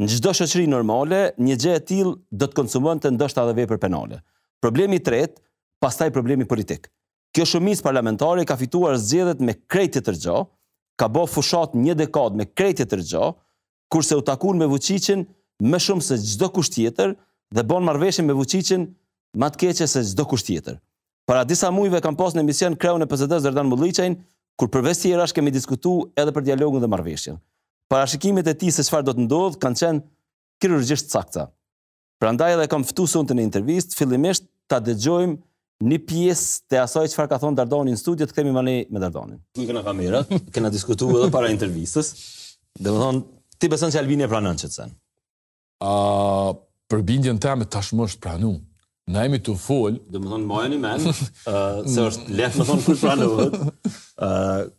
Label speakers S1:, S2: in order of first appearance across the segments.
S1: Në çdo shoqëri normale, një gjë e tillë do të konsumonte ndoshta edhe vepër penale. Problemi i tretë, pastaj problemi politik. Kjo shumicë parlamentare i ka fituar zgjedhjet me krejt tjetër gjë, ka bo fushatë një dekadë me krejt tjetër gjë, kurse u takun me Vuçiqin më shumë se çdokush tjetër dhe bon marrëveshje me Vuçiqin ma të keqe se çdokush tjetër. Para disa muajve kam pas në emision kreun e PSD-së Dardan Molliqajn, kur përveç tjerash kemi diskutu edhe për dialogun dhe marrëveshjen. Parashikimet e tij se çfarë do të ndodhë kanë qenë kirurgjisht të sakta. Prandaj edhe e kam ftu sonte në intervistë, fillimisht ta dëgjojmë një pjesë të asaj çfarë ka thonë Dardani në studio, të kthehemi mani me Dardanin. Kur kena kamerat, kena diskutuar edhe para intervistës. Domethënë, ti beson se Albini e pranon qet
S2: sen? Për bindjen teme tashmë është pranu. Na jemi të fol.
S1: Domethonë, mojën i men, se është lehtë me thonë ku osht pranu.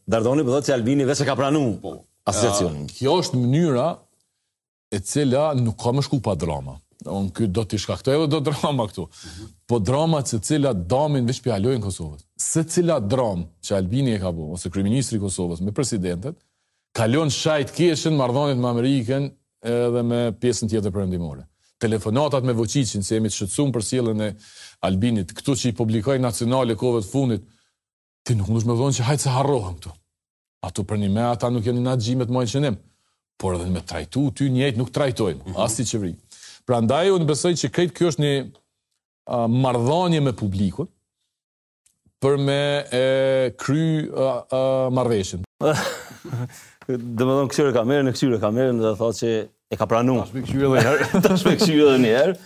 S1: Dardani po thotë që Albini veç e ka pranu po, asociacionin.
S2: Kjo është mënyra e cila nuk ka me shku pa drama. Unë kjo do t'i shkaktoj edhe do drama këtu. Po drama që të cilat damin veç po ia lojnë Kosovës. Secila dramë që Albini e ka bo, ose kryeministri i Kosovës me presidenten, Ka lon skajt keq marrëdhëniet me Amerikën edhe me pjesën tjetër perëndimore. Telefonatat me Vuçiqin, se jemi të shqetësuar për sjelljen e Albinit, këto që i publikoi Nacionale kohëve të fundit, ti nuk mundesh me thonë që hajt se harrohen këto. Ato përnime ata nuk janë n'gjendje as me t'ndëgju, por edhe me trajtu ty njëjtë nuk t'trajtojnë, mm -hmm. as si qeveri. Prandaj unë besoj që krejt kjo është një uh, marrëdhanie me publikun, për me e kry
S1: marrëveshjen. Domethonë këqyre kamerën, e këqyre kamerën edhe thotë që e ka pranu.
S2: Tash po e këqyri edhe
S1: njëherë. Tash po e këqyri edhe njëherë.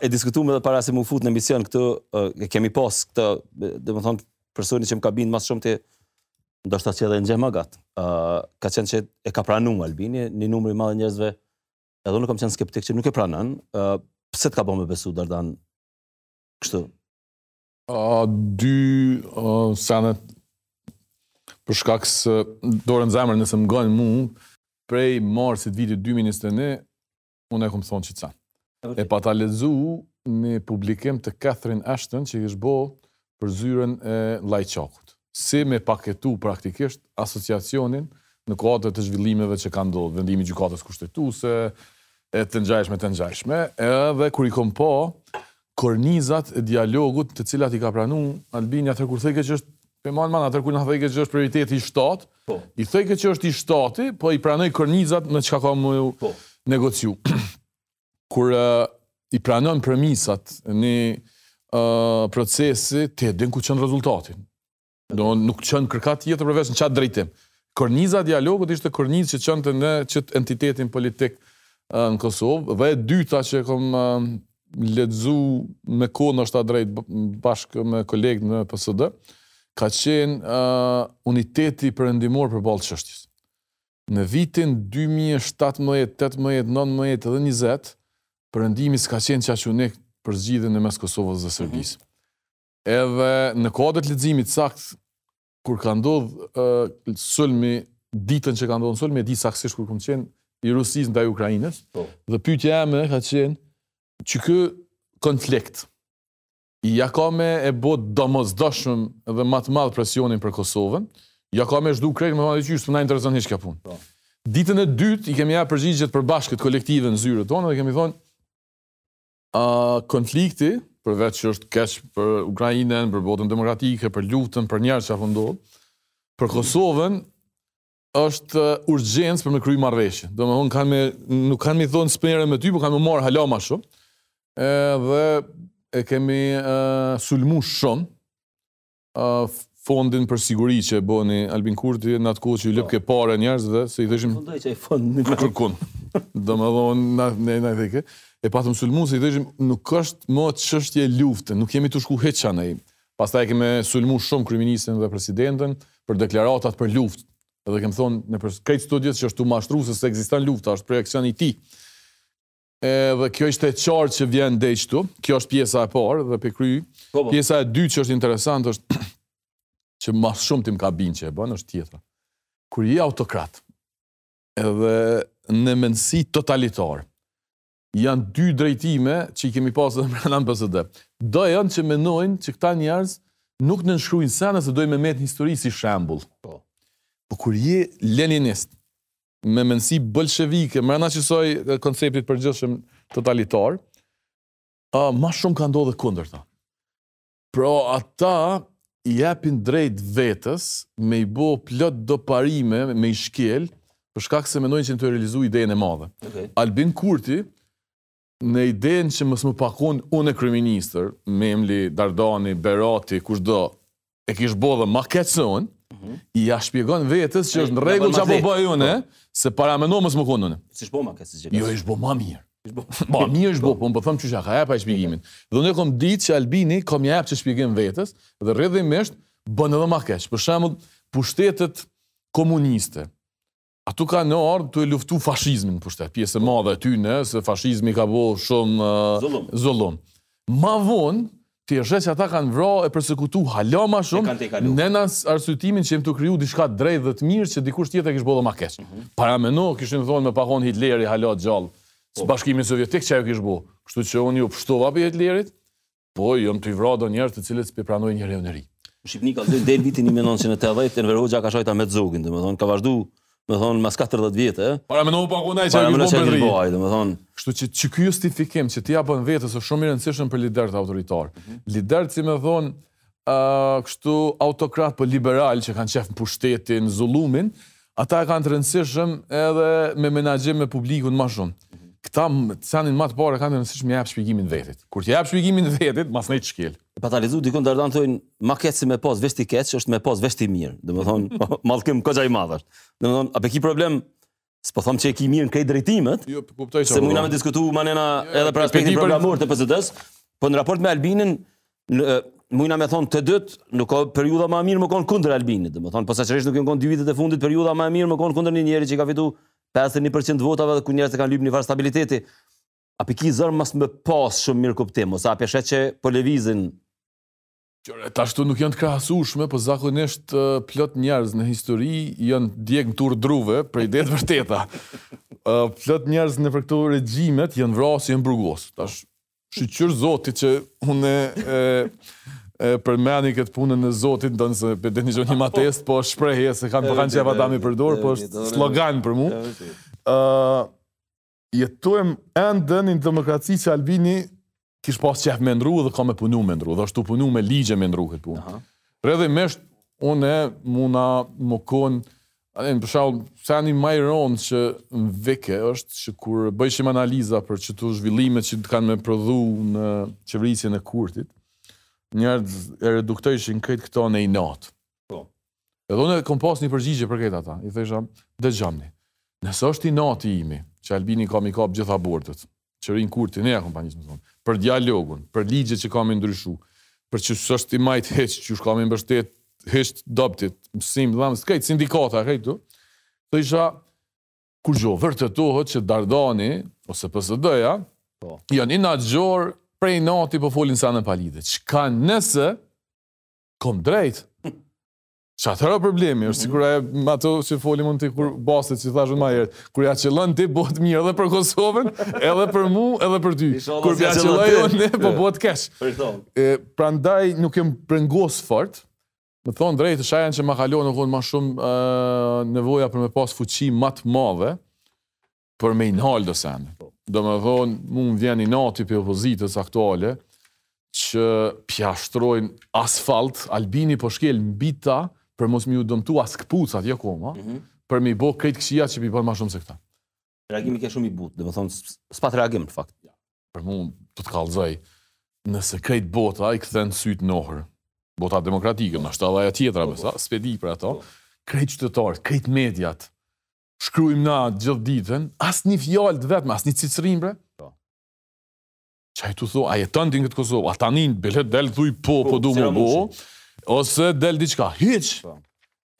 S1: E diskutum edhe para se m'u fut në emision këtu, e kemi pas këtë, domethonë, personi që më ka bindë ma së shumti, ndoshta qe edhe një kohë e gatë, ka qenë që e ka pranu Albini, një numër i madh i njerëzve, edhe unë kam qenë skeptik që nuk e pranon, pse të ka bo me besu Dardan kështu?
S2: dy sene për shkak se dorën në zemër nëse më ngon mu, prej marsit t'vitit 2021, unë e kam thonë qet E pata lexu një publikim të Catherine Ashton që i është bo për zyrën e Lajçakut. Si me paketu praktikisht asociacionin në kuadër të zhvillimeve që kanë ndodhë, vendimi i Gjykatës Kushtetuese, e të ngjajshme, të ngjajshme, edhe kur i kom pa, kornizat e dialogut të cilat i ka pranu Albini atëherë kur thojke që është pe man men atëherë kur na thojke që është prioriteti i shtatë
S1: po.
S2: i thojke që është i shtati po i pranoi kornizat me çka ka me u
S1: po.
S2: negociu kur uh, i pranon premisat ni uh, procesi ti e din ku çon rezultatin Do nuk çon kërkah tjetër përveç në qatë drejtim. Korniza e dialogut ishte kornizë që çonte në qëtë entitetin politik në Kosovë, dhe e dyta që kom lexu me kohë në të drejtë bashkë me kolegët në PSD, ka qenë uniteti perëndimor përballë çështjes. Në vitin 2017, 18, 19 dhe 20, perëndimi s'ka qenë qaq unik për zgjidhjen në mes Kosovës dhe Serbisë. Edhe në kuadër të leximit të saktë kur ka ndodh sulmi ditën që ka ndodhur sulmi e di saktësisht kur kam qenë i Rusisë ndaj Ukrainës.
S1: Po.
S2: Dhe pyetja jeme ka qenë që ky konflikt ja ka me e bo domosdoshëm dhe ma të madh presionin për Kosovën. Ja ka me zhdu krejt, me thonë që s'na intereson hiç kjo punë.
S1: Po.
S2: Ditën e dytë i kemi ja përgjigjet e përbashkëta kolektive në zyret tona dhe kemi thonë Konflikti, përveç që është i keq për Ukrainën, për botën demokratike, për luftën, për njerëz që po ndodh, për Kosovën është urgjencë për me kry marrëveshje. Do me thonë, kanë me, nuk kanë me thonë s'po merremi me ty, po kanë me u marrë hala ma shumë. E, edhe e kemi e, sulmu shumë, fondin për siguri që e boni Albin Kurti në atë kohë që ju lypke po. pare njerëzve, se i thojshim...
S1: Në dojë që e fondin...
S2: Kërkun. Do me thonë, na, ne, na, theke. E patëm sulmu, se i thojshim, nuk është mo çështje lufte, nuk jemi tu shku hiç aty. Pastaj e kemi sulmu shumë kryeministrin dhe presidenten për deklaratat për luftë. Edhe kemi thonë nëpër krejt studiot që është tu mashtru, se s'ekziston lufta, është projekcion i tij. Edhe kjo ishte e qartë që vjen deri këtu. Kjo është pjesa e parë dhe pe kry.
S1: Po, po.
S2: Pjesa e dytë që është interesante është që ma shumë ti m'ka bind që e bon është tjetra. Kur je autokrat, edhe në mendësi totalitare, janë dy drejtime që i kemi pasë edhe mrena në PSD. Do janë që menojnë që këta njerëz nuk nënshkrujnë sene se dojnë me metë në histori si shembull.
S1: Po.
S2: Po kur je leninist, me mendësi bolshevike, mbrenda qësoj konceptit të përgjithshëm totalitar, a, ma shumë ka ndodh e kundërta. Pra ata i jepin drejt vetes me i bo plot do parime me i shkel, për shkak se mendojnë që janë tu realizu idenë e madhe. Albin Kurti, Në idenë që mos me pa kon unë kryeministër, Memli, Dardani, Berati, kushdo, e kish bo edhe ma keq se unë, Mhm. ia shpjegon vetes që është në
S1: rregull
S2: çfarë
S1: po
S2: bëj unë, po. se paramendo mos me kon unë.
S1: S'ish bo ma keq se
S2: Jo, ish bo ma mirë. Ma mirë ish bo, po po thom që shaka, e pa e shpjegimin. Dhe unë e kom ditë që Albini ka me ja shpjegu vetes, dhe rrëdhimisht bon edhe ma keq. Për shembull, pushtetet komuniste, Ato kanë ardhë tu e luftu fashizmin në pushtet, pjesë e madhe e tyne, se fashizmi ka bo shumë
S1: zullum.
S2: Ma vonë, ti e sheh që ata kanë vra e persekutu hala ma shumë, nën arsytimin që jem tu kriju dishka drejt dhe të mirë që dikush tjetër e kish bo edhe ma keq.
S1: Mhm.
S2: Parameno, kishin thonë me pas kon Hitleri hala gjallë,
S1: se
S2: po. Bashkimin Sovjetik çka e kish bo. Kështu që unë ju pshtova prej Hitlerit, Po, jem tu i vra do njerëz të cilët s'pi pranojnë njeriun e ri.
S1: Në Shqipëni ka zgjat deri vitin 1980, Enver Hoxha ka sha Ahmet Zogin, domethonë, ka vazhdu, domethonë, mas 40 vjetë, e?
S2: Parameno pak unaj që
S1: e
S2: gjithë
S1: bëmë për rri. Domethonë...
S2: Kështu që qiky justifikim që ti ja bën vetes është shumë i rëndësishëm për liderët autoritarë. Mhm. Liderët, qysh me thonë, kështu autokrat po liberal që kanë qef pushtetin, zullumin, ata e kanë të rëndësishëm edhe me menaxhim me publikun më shumë. Këta senin ma të parë kanë të rëndësishëm me ja jap shpjegimin vetit. Kur t'ja jap shpjegimin vetit,
S1: masnej t'shkel. Pata lexu dikun Dardan thojnë, ma keq se me pas veshti keq, është me pas veshti mirë. Domethënë, mallkim koxha i madh është. Domethënë, a pe ki problem S'po them që e ki mirë në krejt drejtimet.
S2: Jo, po kuptoj çfarë.
S1: Se mujna me diskutu manej jo, jo, edhe për aspektin programor të PSD-s, po në raport me Albinin mundna me thon të dyt, nuk ka periudhë ma e mirë me kon kundër Albinit, domethënë posaçërisht nuk ka kon dy vitet e fundit periudha ma e mirë me kon kundër një njeri që ka fitu 51% të votave dhe ku njerëzit kanë lypë një farë stabiliteti. A pe ki zor me pas shumë mirë kuptim, ose a pe sheh që po lëvizin
S2: Që tash këto nuk janë të krahasueshme, po zakonisht plot njerëz në histori janë djeg në turë druve për idetë të vërteta. Plot njerëz nëpër këto regjimet janë vra ose janë burgos. Tash shyqyr zotit që unë e, e përmeni këtë punën e zotit, ndonëse për dhe një jam ateist, po shprejhje se kam përkan që e pata me përdor, po është slogan për mu. Uh, jetojmë ende në një demokraci që Albini kish pas qef me ndru dhe ka me punu me ndru, dhe është tu punu me ligje me ndru këtë punë. Rrjedhimisht, unë muna me konë, për shembull, seni ma i ronë që m'vike është që kur bëjshim analiza për qëto zhvillimet që kanë me prodhu në qeverisjen e Kurtit, njerëz e reduktojshin krejt këto në inat.
S1: Po.
S2: Edhe unë kom pas një përgjigje për krejt ata. I thësha, dëgjoni. Nëse është inati i jemi, që Albini ka mi kap gjitha bordët, që Rinia Kurti, në kompani, domethonë, për dialogun, për ligje që ka me i ndryshu, për që s'është i majtë hiç, që s'ka me i mbështet, hiç doptit, mësim, dhe mësë, krejt sindikata, krejt këto, thojsha, kurgjo, vërtetohet që Dardani, ose PSD-ja,
S1: po.
S2: janë inatçorë, prej inatit po folin sene pa lidhje, çka nëse, Kom drejt. Që atëherë problemi është sikur ata që folin, mund si kur bastet që thashë ma herët, kur ja qëllon ti bohet mirë edhe për Kosovën, edhe për mu, edhe për ty. Kur ja
S1: qëllojmë
S2: ne, po
S1: bohet
S2: keq. Prandaj nuk jem brengos fort, me thonë drejt, qysh janë që ma kalu nuk kom ma shumë nevoja për me pas fuqi ma të madhe, për me i nal do sende. Domethonë, mu më vjen inati prej opozitës aktuale, që po ja shtrojnë asfalt, Albini po shkel mbi ta, për mos me iu dëmtu as këpucat, jo koma, mm -hmm. për me i bo krejt këqijat që po i bon ma shumë se këta.
S1: Reagimi ke shumë i butë, domethonë, s'pat reagim, në fakt. Ja.
S2: Për mu, të të kallëzoj, nëse krejt bota, i kthen sytë në Ohër, bota demokratike, nashta edhe ajo tjetra, po, po. s'pe di për ato, po. krejt qytetarët, krejt mediat, shkruajmë na gjithë ditën, asnjë fjalë të vetëm, asnjë cicërimë bre.
S1: Po.
S2: Qaj thu, a jeton ti në këtë Kosovë? Atani bile del thuj po, po,
S1: po
S2: du
S1: me
S2: bo, ose del diçka, hiç.
S1: Po.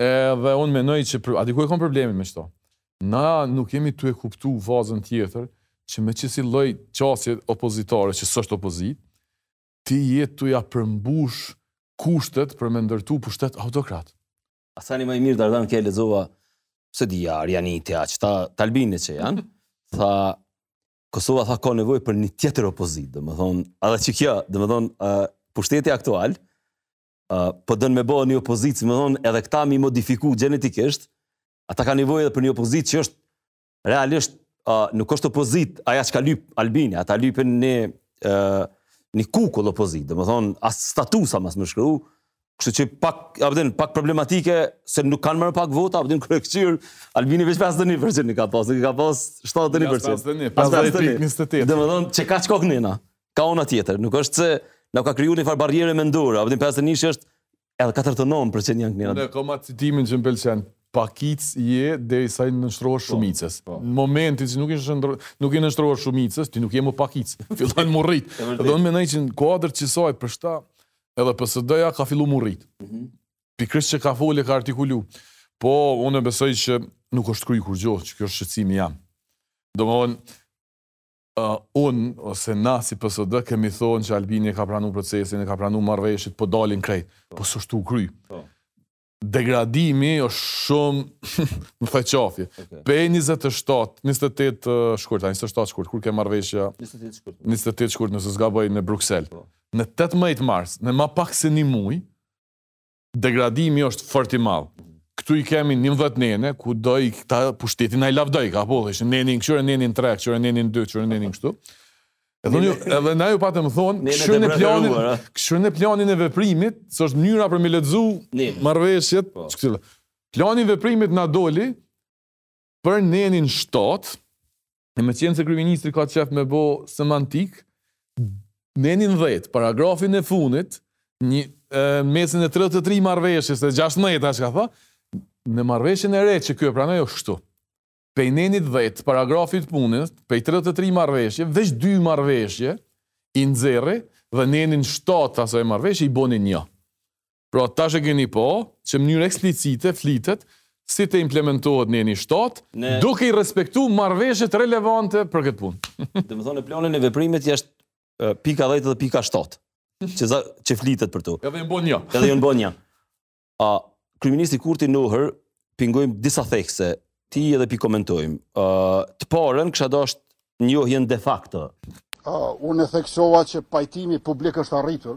S2: Edhe unë mendoj që a di ku e kam problemin me qëto. Na nuk jemi tu e kuptu fazën tjetër që me qësi lloj qasje opozitare që s'osht opozitë, ti je tu ja përmbush kushtet për me ndërtu pushtet autokrat.
S1: Asnja ma i mirë Dardan kur e lexova se di a Arianiti a qita t'Albinit që janë tha Kosova tha ka nevojë për një tjetër opozitë, domethënë, edhe që kjo, domethënë, uh, pushteti aktual uh, po don me bo ni një opozitë, domethënë, edhe këta me i modifiku gjenetikisht, ata kanë nevojë edhe për një opozitë që është realisht nuk është opozitë ajo çka lyp Albini, ata lypin një, një kukull opozitë, domethonë, as statusa ma mos me shkru, kështu që pak, a din, pak problematike, se nuk kanë marrë pak vota, a din, kur e kqyr, Albini veç 51% një ka pas, një ka pas 71%.
S2: 51%,
S1: 51%, domethonë, që ka që kokë njëna, ka ona tjetër, nuk është se, nuk ka kriju një farë barriere mendore, a din, 51% është Edhe katërdhjetë e nëntë përqind janë të
S2: mira. Unë e kam atë citimin që më pëlqen, pakicë je deri sa i nënshtrohesh po, shumicës.
S1: Po.
S2: Në momentin që nuk i shëndro, nuk i nënshtrohesh shumicës, ti nuk je më pakicë. Fillon me u
S1: rrit.
S2: Dhe unë mendoj që në kuadër kësaj për shembull, edhe PSD-ja ka fillu me u rrit. Mm -hmm. Pikërisht që ka fol e ka artikulu. Po unë besoj që nuk është kry kurgjo, që ky është shqetësimi jem. Domthon Unë ose na si PSD kemi thonë që Albini e ka pranu procesin, e ka pranu marrëveshjet, po dalin krejt. Po s'është u kry.
S1: Po.
S2: Degradimi është shumë më thyej qafje. Prej 27, 28 shkurt a, 27 shkurt, kur ke marrëveshja? 28 shkurt. 28 shkurt nëse s'gaboj në Bruksel.
S1: Po.
S2: Në 18 mars, në ma pak se një muj, degradimi është fort i madh. Këtu i kemi 11 nene, ku do i këta, pushteti na i lavdojka, po, shihe nenin këqyre, nenin tre, këqyre, nenin dy, këqyre, nenin kështu. Edhe unë edhe na ju patëm thonë, kshyrne planin, kshyrne planin e veprimit, se është mënyra për me
S1: lexu
S2: marrëveshjet,
S1: po.
S2: plani i veprimit na doli, për nenin shtatë, e me qenë se kryeministri ka qef me bo semantikë, nenin dhejtë, paragrafin e funit, një, e, mesin e 33 marrëveshjeve, 16 a që ka tha, në marrëveshjen e re që kjo e pranoj ashtu. Pej nenit dhejtë, paragrafit funit, pej 33 marrëveshje, veç dy marrëveshje i nxirri, dhe nenin shtatë asoj marrëveshje, i bon injor. Pra tash e keni pa që në mënyrë eksplicite flitet si të implementohet neni
S1: shtatë,
S2: duke i respektu marrëveshjet relevante për këtë punë.
S1: Domethënë në planin e veprimit është pika dhjetë dhe pika shtatë që flitet për to.
S2: Edhe injor bon.
S1: Edhe injor bon. Kryeministri Kurti n'Ohër p'i ngojmë disa thekse, t'tij edhe p'i komentojmë. Uh, të parën, që tha është njohje de facto.
S3: Uh, unë e theksova që pajtimi publik është arritur,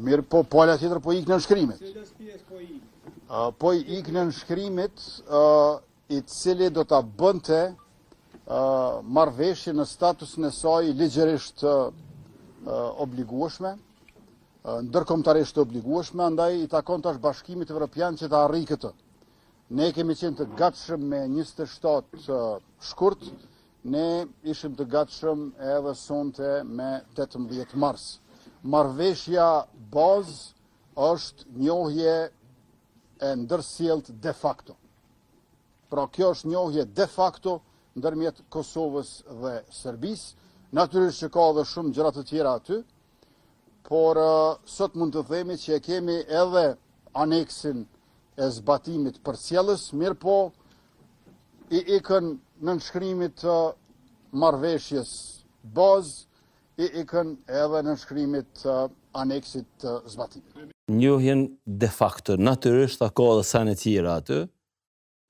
S3: mirëpo pala tjetër po i ikën nënshkrimit. Uh, po i ikën nënshkrimit uh, i cili do ta bënte uh, marrëveshjen në statusin e saj ligjërisht uh, obligueshme, ndërkombëtarisht obligueshme, andaj i takon tash Bashkimit Evropian që ta arrijë këtë. Ne kemi qenë të gatshëm me 27 shkurt, ne ishim të gatshëm edhe sonte me 18 mars. Marrëveshja bazë është njohje e ndërsjellë de facto. Pra kjo është njohje de facto ndërmjet Kosovës dhe Serbisë, natyrisht që ka edhe shumë gjëra të tjera aty, Por sot mund të themi që e kemi edhe aneksin e zbatimit përcjellës, mirëpo i ikën nënshkrimit të marrëveshjes bazë, i ikën edhe nënshkrimit të aneksit të zbatimit.
S1: Njohjen de facto, natyrisht tha ka dhe sene tjera aty,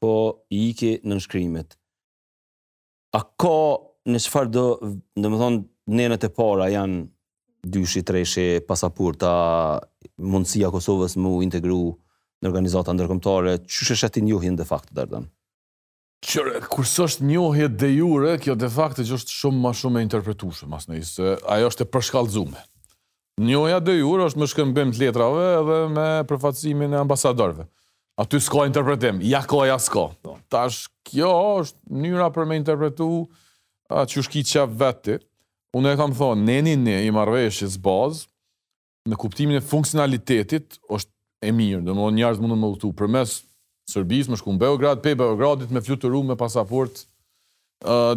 S1: po i iki nënshkrimit. A ka në çfarë do, domethonë, nenet e para janë dyshi, treshi, pasaporta, mundësia e Kosovës mu integru në organizata ndërkombëtare, qysh e sheh ti njohjen de facto, Dardan?
S2: Kqyr, kur s'është njohje de jure, kjo de facto që është shumë ma shumë e interpretushme, arsyeja se ajo është e përshkallëzume. Njohja de jure është me shkëmbim të letrave edhe me përfaqësimin e ambasadorëve. Aty s'ka interpretim, ja ka, ja s'ka. Tash, kjo është mënyra për me interpretu qysh ki qef vetë ti. Unë e kam thonë, neni një i marrëveshjes bazë, në kuptimin e funksionalitetit, është e mirë, domethënë njerëz munden me udhëtu përmes Serbisë, me shku në Beograd, pej Beogradit me fluturu me pasaportë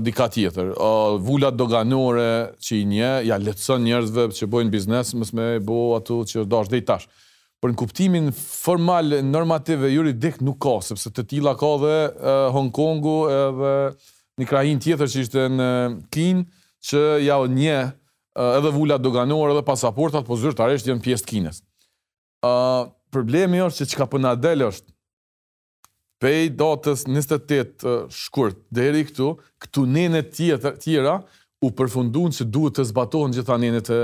S2: diçka tjetër. Vulat doganore që i njeh, ja lehtëson njerëzve që bojnë biznes, mos me bo ato që është dash dej tash. Por në kuptimin formal, normativ e juridik nuk ka, sepse të tilla ka dhe Hong Kongu edhe një krahinë tjetër që ishte në Kinë, që ja njeh edhe vulat doganore edhe pasaportat, po zyrtarisht janë pjesë të Kinës. Ë, problemi është që çka po na del është pej datës 28 shkurt deri këtu, këtu nenet tjetër, tjera u përfundun që duhet të zbatohen gjitha nenet e,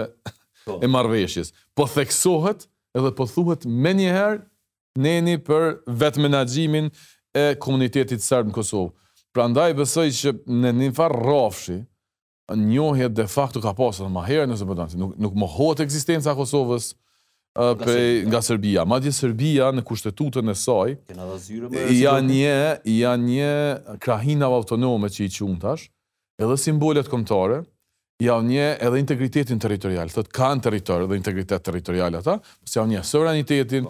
S1: po.
S2: e marrëveshjes. Po theksohet edhe po thuhet menjëherë neni për vetëmenaxhimin e komunitetit serb në Kosovë. Prandaj besoj që në një farë rrafshi, Njohje de facto ka pas ma herët nëse po don. Nuk nuk mohohet ekzistenca e Kosovës prej
S1: nga Serbia.
S2: Madje Serbia në kushtetutën e saj jav njeh jav njeh krahinave autonome që i qun tash, edhe simbolet kombëtare, jav njeh edhe integritetin territorial, thotë kanë territor dhe integritet territorial ata,
S1: po
S2: s'jav njeh sovranitetin,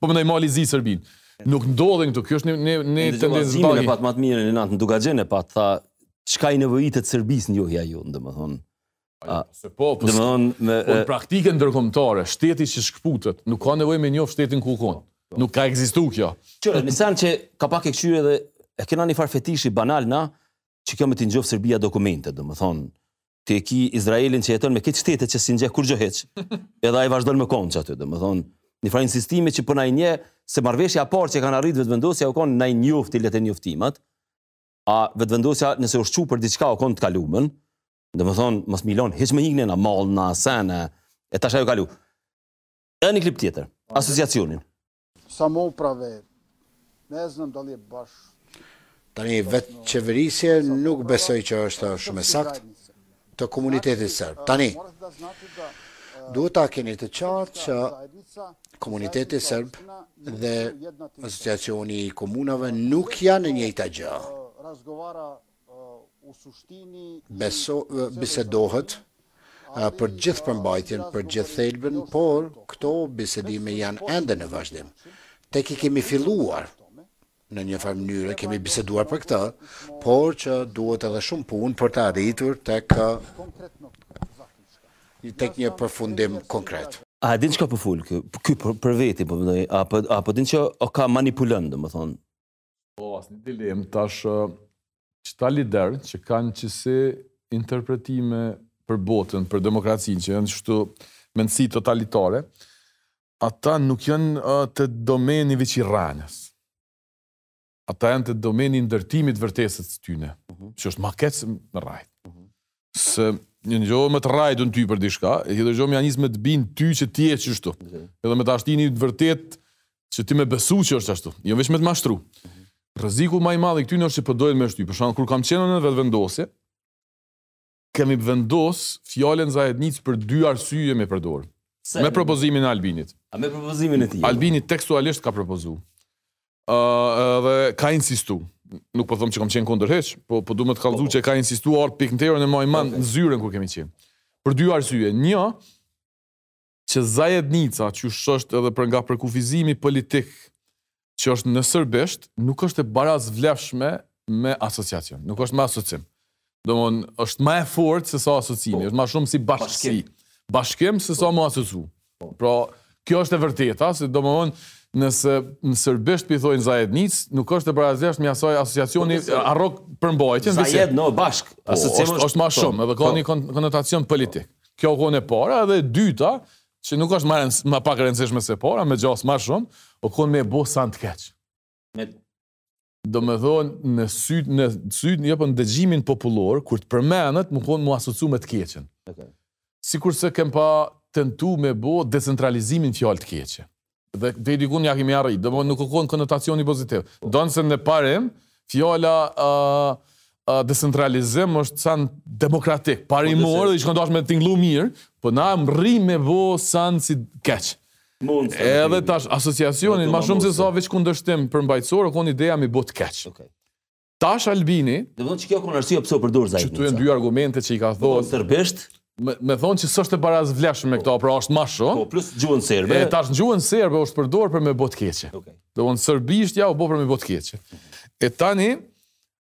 S2: Po mendoj Mali i Zi Serbinë. Nuk ndodhin këtu, kjo është një një tendencë
S1: bajagi.
S2: Ne
S1: pat më të mirë në natë, Dukagjin pat tha çka i nevojitet Serbisë njohja ju, domethënë. A,
S2: se po, po,
S1: domethënë me
S2: po, praktikë ndërkombëtare, shteti që shkputet, nuk ka nevojë me njoh shtetin ku u kon. Po. Nuk ka ekzistu kjo.
S1: Që në sen që ka pak e kqyre dhe e kena një farë fetishi banal na, që kjo me t'i njoftë Serbia dokumentet, domethënë, Ti e ki Izraelin që jeton me këtë shtetet që s'i njeh kurgjo hiç. Edhe ai vazhdon me kon aty, domethënë, një farë insistimi që po na i njeh se marrëveshja e parë që kanë arritë vetëvendosja u kon naj njofti le të njoftimat. A vetëvendosja nëse u shqua për diçka u kon e kalumja. Domethënë, mos me i lon hiç me ikë në mal, në asen, e tash ajo u kalu. Edhe një klip tjetër, asociacionin.
S3: samoprave, me ezë në ndalje bashkë.
S4: Tani, vetëqeverisje nuk besoj që është shumë e saktë të komunitetit sërb. Tani, duhet ta keni të qartë që komuniteti sërb dhe asociacioni i komunave nuk janë e njëjta gjë. Beso bisedohet për gjithë përmbajtjen, për gjithë thelbin, por këto bisedime janë ende në vazhdim. Tek i kemi filluar, në një farë mënyre kemi biseduar për këtë, por që duhet edhe shumë punë për të arritur tek tek një përfundim konkret.
S1: A e din çka po fol ky? Ky për veti po mendoj, a po din që o kah manipulon domethënë?
S2: Po, asnjë dilemë, tash qëta liderë që kanë qësi interpretime për botën, për demokracinë, që janë qështu mendësi totalitare, ata nuk janë te domeni veç i rrenës. Ata janë te domeni i ndërtimit të vërtetës së tyne, mhm. që është ma keq se me rrejtë. Mhm. se një një gjo o me të rrejtë ty për dishka, e tjetër gjo o me ja nis me të bind ty që ti je qështu. Mhm. Edhe me ta shti një të vërtetë që ti me besu që është qështu. Jo veç me të mashtru. Mhm. Rreziku ma i madh i këtyne është që po dojnë me shty. Për shembull, kur kam qenë në Vetëvendosje, kemi vendos fjalën zajednicë për dy arsyje me përdor. Me propozimin e Albinit.
S1: A me propozimin e tij?
S2: Albini tekstualisht ka propozu. Ëh, dhe ka insistu. Nuk po them që kam qenë kundër hiç, po po du me të kallëzu po, që po. ka insistu pikë në terën e maj men zyrën ku kemi qenë. Për dy arsye. Një, që zajednica, që është edhe për nga përkufizimi politik që është në serbisht, nuk është e barazvlefshme me asociacion, nuk është me asociim. Domthon është më e fortë se sa asociimi, po. është më shumë si bashkësi. Bashkim se sa po. me asocu. Po. Pra, kjo është e vërteta, se domthon nëse në serbisht pi thojnë zajednicë, nuk është e barazvlefshme me asaj asociacioni e
S1: rrok përmbajtjen. Zajedno
S2: bashkë,
S1: asociacion
S2: është, është
S1: më
S2: shumë, edhe ka një konotacion politik. Kjo o kon e para edhe e dyta, që nuk është më pak e rëndësishme se e para, me gjasë më shumë, o kon me bo të keq.
S1: Me
S2: Domethënë në sytë në sytë jo po në dëgjimin popullor kur të përmendet me kon mu asocu me të keqen. Okay. Sikurse kem pas tentu me bo decentralizimin fjalë të keqe. Dhe deri diku ja kemi arrit, domethënë nuk o kon konotacioni pozitiv. Po. Ndonëse në parim fjala uh, decentralizim është sen demokratik, parimor po, dhe ish kon dasht me tingëllu mirë, po na mrrim me bo sen si keq. Edhe tash, asociacionin, ma shumë se sa veç kundërshtim përmbajtësor, o konë ideja me bo të keq. Tash Albini...
S1: Domethënë qëkjo o konë arsyeja pse o përdor zajednica.
S2: Qëto janë dy argumente që i ka thonë...
S1: Serbisht,
S2: me thonë që s'është e barazvlefshme me këta, pra është ma shumë.
S1: Po, plus gjuhën serbe.
S2: E tash në gjuhën serbe është përdor për me
S1: bo
S2: të keqe. Domethënë serbishtja u bo për me bo të keqe. E tani,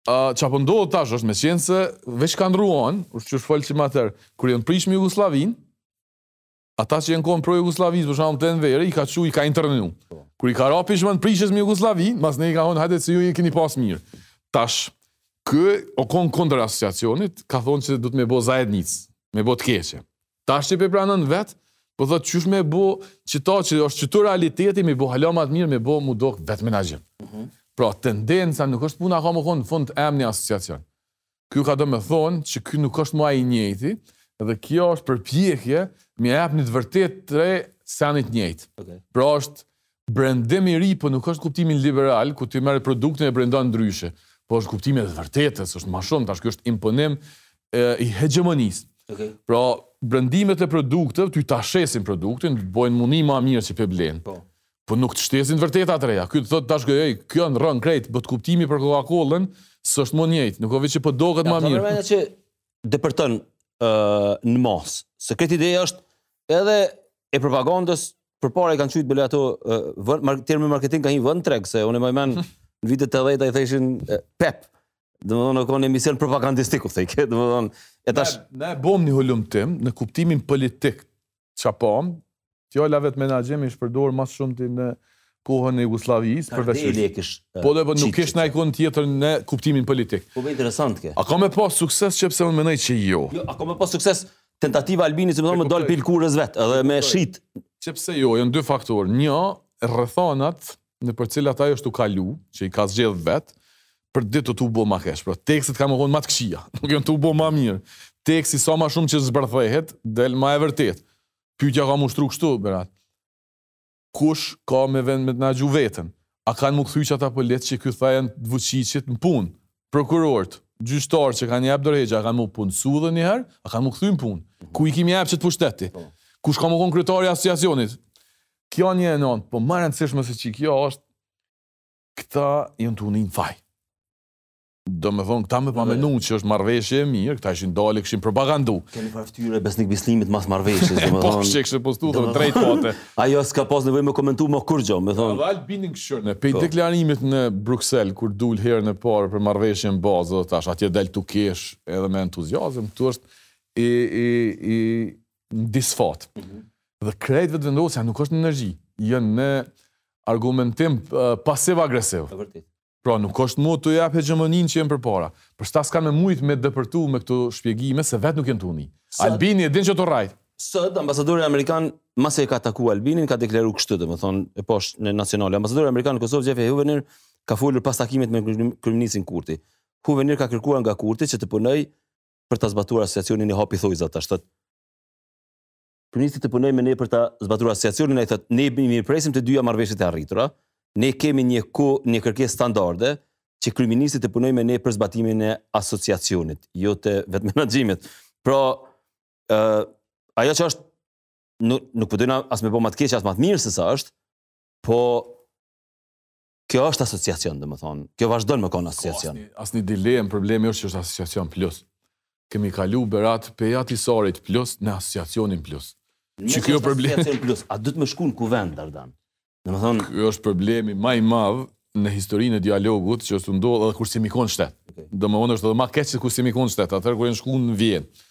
S2: çka po ndodh tash është meqenëse veç kanë ruan, është që është falë që m'at herë, kur janë prish me Jugosllavinë, Ata që janë konë pro Jugosllavisë, për shembull te Enveri, i ka çu, i ka internu. Po. Kur i ka ra pishman prishjes me Jugosllavinë, masnej ka thonë hajde se ju e keni pas mirë. Tash ky o kon kundër asociacionit, ka thonë se duhet me bo zajednicë, me bo të keqe. Tash që pe pranon vet, po thotë qysh me bo qëta që është qështu realiteti, me bo hala ma të mirë, me bo mu dok vetëmenaxhim. Mhm. Pra tendenca nuk është puna ka me kon në fund emni asociacion. Kjo ka do me thënë që ky nuk është më ai i njëjti dhe kjo është përpjekje me ia jap një të vërtetë të re senit të njëjtë.
S1: Okay.
S2: Pra është brendim i ri, po nuk është kuptimin liberal ku ti merr produktin e brendon ndryshe, po është kuptimin e të vërtetës, është më shumë tash ky është imponim e, i hegemonisë.
S1: Okay.
S2: Pra brendimet e produkteve ty ta shesin produktin, të bëjnë me u ndi më mirë që pe blen.
S1: Po.
S2: Po nuk të shesin të vërteta të reja. Ky të thotë tash kjo e, kjo ndrron krejt bota, kuptimi për Coca-Colën s'është më njëjtë. Nuk o veç që po doket më mirë.
S1: Ja, që depërton a mos. Se këtë ide është edhe e propagandës përpara i kanë thënë bile ato vonë, termi marketing ka hi vonë n'treg, se unë e maj men në vitet 80-ta i thojshin EPP, domethonë u konë emision propagandistik, u thojke, domethonë, e tash...
S2: Ne, ne bomë një hulumtim në kuptimin politik Ça po, fjala vetëmenaxhim ish përdorur më së shumti në kohën e
S1: Jugosllavisë,
S2: përveçërisht. Po dhe po nuk kish naj kohë tjetër në kuptimin politik.
S1: Po interesant ke.
S2: A ka me pas sukses që pse unë mendoj që jo.
S1: Jo, a ka me pas sukses tentativa Albinit domethonë me dal
S2: pi
S1: lkurës vet, edhe me e shit.
S2: Qe pse jo, janë dy faktorë. Një, rrethanat nëpër të cilat ai është tu kalu, që i ka zgjedh vet, për ditë janë tu u bo ma keq. Pra tekstet kanë me kon ma të këqija, nuk janë tu bo ma mirë. Teksti sa ma shumë që zbërthehet, del ma e vërtetë. Pyetja ka m'u shtru kështu, Berat. Kush ka me vend me të na gju veten? A kanë mu kthy qata policë që ky tha janë t'Vuçiçit në punë? Prokurorët, gjyqtarët që kanë jap dorëheqje, a kanë mu punësu edhe një herë? A kanë mu kthy në punë? Kujt kemi me ia jap qet pushtet? Kush ka me kon kryetar i asociacionit? Kjo një anë, po më e rëndësishme se qekjo është, këta janë tu ni faj. Do me thonë, këta me pas menu që është marrëveshje e mirë, këta ishin dole, kishin propagandu.
S1: Keni pa ftyrën e Besnik Bislimit mas marrëveshjes,
S2: do
S1: me
S2: thonë. Po, qe kish
S1: postu edhe
S2: drejt pate.
S1: Ajo s'ka pas nevojë me komentu më kurgjo, domethonë.
S2: Edhe Albinin kqyre, prej, po, deklarimit në Bruksel, kur dul herën e parë për marrëveshjen bazë, dhe tash, atje del tu kesh edhe me entuziasm, tu është i, i, i, në disfat. Mm -hmm. Dhe krejt Vetëvendosja nuk është në energji, janë në argumentim uh, pasiv-agresiv. Pra nuk është mo ta jep hegjemoninë që e kanë përpara. Për qata s'ka me mujtë me dëpërtu me këto shpjegime se vetë nuk janë tu e
S1: ni.
S2: Albini e din që është tu rrejt.
S1: Sot, ambasadori amerikan, mas e ka taku Albinin, ka deklaru kështu domethonë, e pashë në Nacionale. Ambasadori amerikan në Kosovë, Jeff Hovenier, ka folur pas takimit me kryeministrin Kurti. Hovenier ka kërkuar nga Kurti që të punojë për ta zbatuar asociacionin i hapi thonjëzat tash thotë kryeministri të punojë me ne për ta zbatuar asociacionin ai thotë ne i mirëpresim të dyja marrëveshjet e arritura ne kemi një ku një kërkesë standarde që kryeministri të punojë me ne për zbatimin e asociacionit, jo të vetëmenaxhimit. Pra, ë ajo që është nuk nuk po dona as me bo më të keq as më të mirë se sa është, po Kjo është asociacion, domethonë. Kjo vazhdon me konë asociacion.
S2: Asnjë dilemë, problemi është që është asociacion plus. Kemi kalu bërat pej Ahtisarit plus në asociacionin plus. Që kjo problemi...
S1: Asociacion plus, a duhet me shku në kuvend, Dardan? Domethonë...
S2: Kjo është problemi ma i madh në historinë e dialogut që është ndodh edhe kur s'jemi konë shtet. Domethonë është edhe ma keq se kur s'jemi konë shtet, atëherë kur janë shku në Vjenë.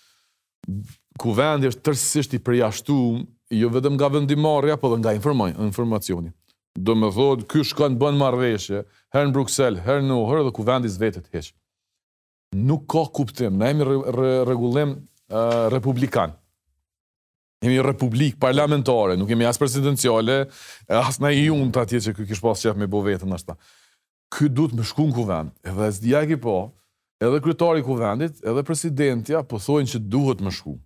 S2: Kuvendi është tërësisht i përjashtu jo vetëm nga vendimmarrja, po dhe nga informacioni. Domethënë, ky shkon bën marrëveshje, herë në Bruksel, herë në Ohër dhe Kuvendi s'vetet hiç. Nuk ka kuptim, na jemi rregullim republikan. Jemi republikë parlamentare, nuk jemi as presidenciale, as naj juntë atje që ky kish pas qef me bo veten ashtu. Ky duhet me shku në kuvend. Edhe ja e ki pa, edhe kryetari i kuvendit, edhe presidentja po thonë që duhet me shku.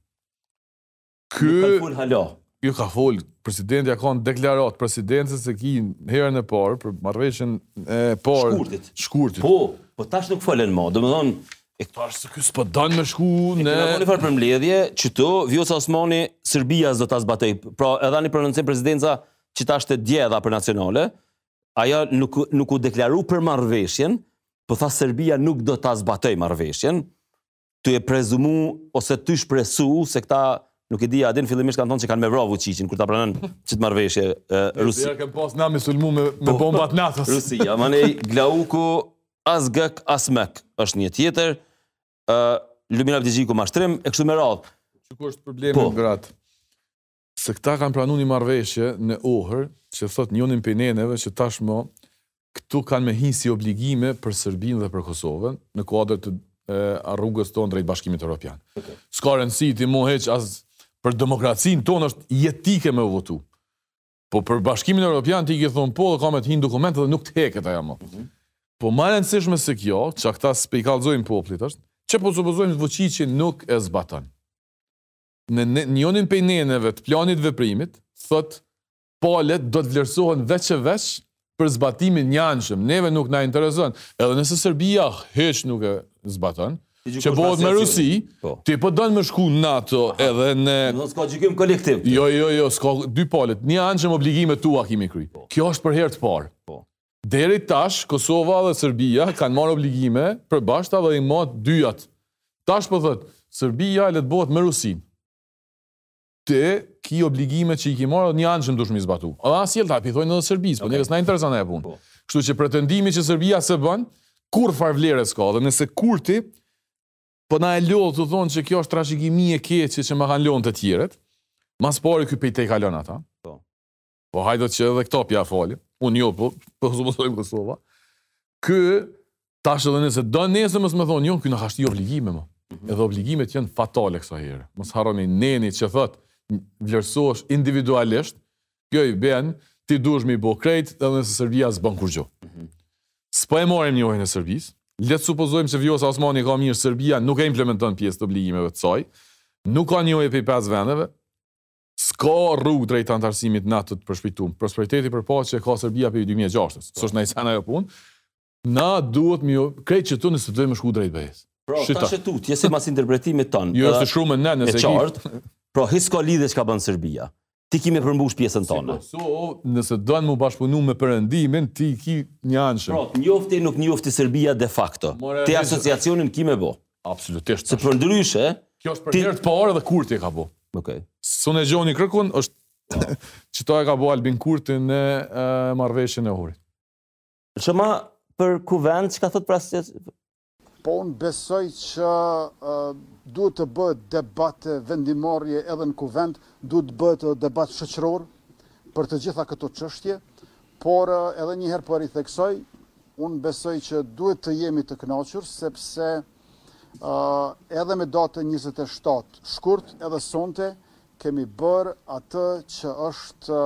S2: Ky
S1: Nuk kanë fol hala.
S2: Ju ka fol, presidentja ka në deklaratë, presidentes e ki herën e parë, për marrëveshjen e parë.
S1: Shkurtit.
S2: Shkurtit.
S1: Po, po tash nuk folen ma, do me thonë, E
S2: kjo është se ky s'po don me shku në...
S1: E kena bërë për mbledhje, qe te, Vjosa Osmani, Serbia s'do ta zbatojë. Pra, edhe një prononcim presidencial që ta jepte dje edhe për Nacionale, ajo nuk nuk u deklaru për marrëveshjen, po tha Serbia nuk do ta zbatojë marrëveshjen, tuj e prezumu ose tuj shpresu se këta nuk e di a din fillimisht kanë thonë se kanë me vra Vuçiqin kur ta pranon qit marrëveshje
S2: Rusia. Kanë pas na me sulmu me me
S1: po,
S2: bombat e NATO-s.
S1: Rusia, mandej Glauku as gëk as mek është një tjetër. ë Lumir Abdixhiku mashtrim e kështu me radhë.
S2: Ku është problemi
S1: po.
S2: gratë? se këta kanë pranu një marrëveshje në Ohër që thotë njonin prej neneve që tashmë këto kanë me hi si obligime për Serbinë dhe për Kosovën në kuadër të rrugës tonë drejt Bashkimit Evropian. Okay. S'ka rëndësi ti mu heq, a? S' për demokracinë tonë është jetike me votu. Po për Bashkimin Evropian ti ke thonë po dhe ka me të hi në dokumente dhe nuk të heket aja më. Mm -hmm. Po ma e rëndësishme se kjo, që këta s'po i kallzojnë popullit është, që po supozojmë që nuk e zbaton. në njënin prej neneve të planit të veprimit, thotë, palët do të vlerësohen veç e veç për zbatimin e njëanshëm. Neve nuk na intereson. Edhe nëse Serbia hiç nuk e zbaton, që bëhet me Rusi,
S1: po.
S2: ti po don me shku në NATO edhe në
S1: Do s'ka gjykim kolektiv.
S2: Jo, jo, jo, s'ka dy palët. Njëanshëm obligimet tua ki me i kry. Po. Kjo është për herë të parë.
S1: Po.
S2: Deri tash Kosova dhe Serbia kanë marrë obligime të përbashkëta dhe i ke matë dyjat. Tash po thotë, Serbia le të bëhet me Rusinë. Ti ki obligime që i ki marrë dhe njëanshëm duhesh m'i zbatu. Edhe asi soji po i thojnë edhe Serbisë, po neve s'na intereson ajo punë. Kështu që pretendimi që Serbia s'e bën, kurrfarë vlere s'ka dhe nëse Kurti po na e lodh tu thonë që kjo është trashëgimi e keqe që m'kanë lënë të tjerët, ma së pari ky po i tejkalon ata.
S1: Po
S2: hajde që edhe këto po ia falim. Unë jo, po, po s'mësojmë Kosova. Ky, tash edhe nëse do nëse mos më thonë, jo, ky na ka shti obligime, më. Mhm. Edhe obligimet janë fatale kësaj here. Mos harroni neni që thotë, vlerësohesh individualisht, kjo i bjen, ti duhesh m'i bo krejt, edhe nëse Serbia s'bën kurgjo. Mhm. S'e marrim njohjen e Serbisë, le të supozojmë se Vjosa Osmani ka mirë, Serbia nuk e implementon pjesën e obligimeve të saj, nuk ka njohje prej 5 veneve, S'ka rrugë drejt anëtarësimit n'NATO të përshpejtuar. Partneritetin për paqe e ka Serbia prej dy mijë e gjashtës. Po. S'është naj sen ajo punë. Na duhet me krejt qetu nëse dojmë me shku drejt BE-s.
S1: Pra, tash e tutje si mas interpretimit tonë.
S2: Jo, është shumë më
S1: nen
S2: nëse e
S1: qartë. Pra, hiç ka lidhje çka bën Serbia. Ti ki me përmbush pjesën
S2: tande.
S1: Si
S2: Kosovë, nëse don me bashkëpunu me Perëndimin, ti ki njëanshëm.
S1: Pra, njofti nuk njofti Serbia de facto. Ti asociacionin ki me bo.
S2: Absolutisht.
S1: Se përndryshe...
S2: Kjo është për herë të parë dhe Kurti e ka bo.
S1: Okej.
S2: S'un e gjoni kërkun, është... qeta e ka bo Albin Kurti në marrëveshjen e Ohrit.
S1: Që ma për kuvend, që ka thot për asë
S3: Po unë besoj që duhet të bëhet debat vendimmarrje edhe në kuvend, duhet të bëhet debat shoqëror për të gjitha këto çështje, por edhe njëherë për po i theksoj, Unë besoj që duhet të jemi të kënaqur sepse edhe me datën 27 shkurt edhe sonte kemi bërë atë që është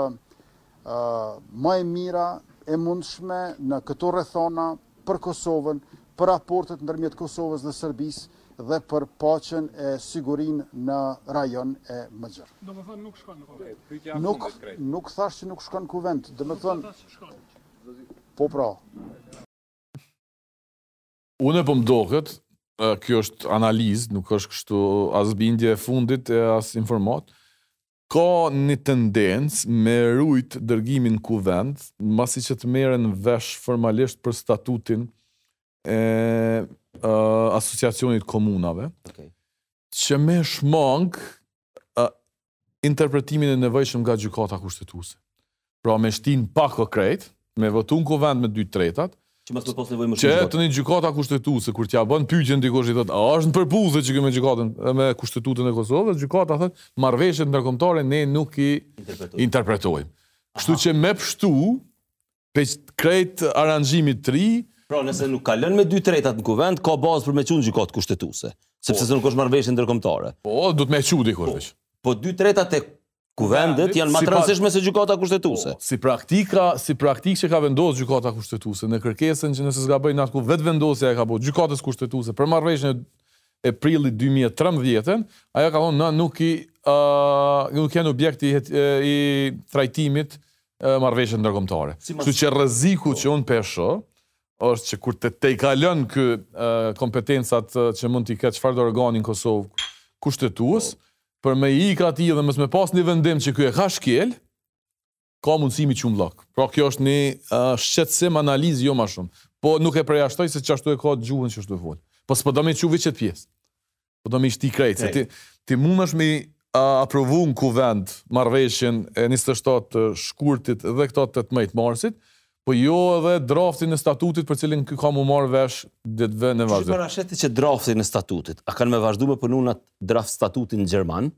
S3: më e mira e mundshme në këto rrethana për Kosovën, për raportet ndërmjet Kosovës dhe Serbisë dhe për paqen e sigurinë në rajon e
S5: më gjerë. Domethënë nuk shkon në kuvend?
S3: Nuk, nuk thash që nuk shkon në kuvend. Domethënë, Po pra.
S2: Unë po m'doket, kjo është analizë, nuk është kështu as bindje e fundit e as informatë. Ka një tendencë me rujt dërgimin n'kuvend, masi që të merren vesh formalisht për statutin e asociacionit t'komunave,
S1: okay.
S2: që me shmangë interpretimin e nevojshëm nga Gjykata Kushtetuese. Pra me shti në pako krejt, me votu në Kuvend me dy të tretat,
S1: Që mos me pas nevojë më shumë.
S2: Që tani Gjykata Kushtetuese kur t'ia bën pyetjen dikush i thotë, a është në përputhje qekjo me Gjykatën me Kushtetutën e Kosovës, Gjykata thotë, marrëveshjet ndërkombëtare ne nuk i
S1: interpretojmë.
S2: Kështu që me pështu Prej krejt aranzhimit të ri,
S1: Pra, nëse nuk kalon me dy tretat në Kuvend, ka bazë për me çu në Gjykatë Kushtetuese, sepse se nuk është marrëveshje ndërkombëtare.
S2: Po, duhet me e çu dikur veç.
S1: Po dy tretat e Kuvendit janë
S2: ma
S1: të rëndësishme se Gjykata Kushtetuese.
S2: Si praktika, si praktikë që ka vendosë Gjykata Kushtetuese, në kërkesën që nëse s'gaboj n'atë kohë Vetëvendosja e ka bo Gjykatës Kushtetuese për marrëveshjen e prillit dy mijë e trembëdhjetë, ajo ka thonë na nuk i nuk janë objekt i trajtimit marrëveshjet ndërkombëtare. Kështu që rreziku që unë pe shoh është që kur t'i tejkalon ky kompetencat që mund t'i ketë çfarëdo organi në Kosovë kushtetues, për me ikë atij dhe mos me pas një vendim që ky e ka shkel, ka mundësi me çu n'bllok. Pra kjo është një shqetësim, analizë jo më shumë. Po nuk e përjashtoj se çashtu e ka gjuhën çashtu fol. Po s'po do me çu veç çet pjesë. Po do me i shti krejt, se ti, ti munesh me aprovu në kuvend marrëveshjen e 27 shkurtit dhe këtë të 18 marsit, po jo edhe draftin e statutit për cilin ka m'u marrë vesh ditëve në vazhdim.
S1: Qysh parasheh ti çet draftin e statutit, a kanë me vazhdu me punu n'at draft statutin gjerman,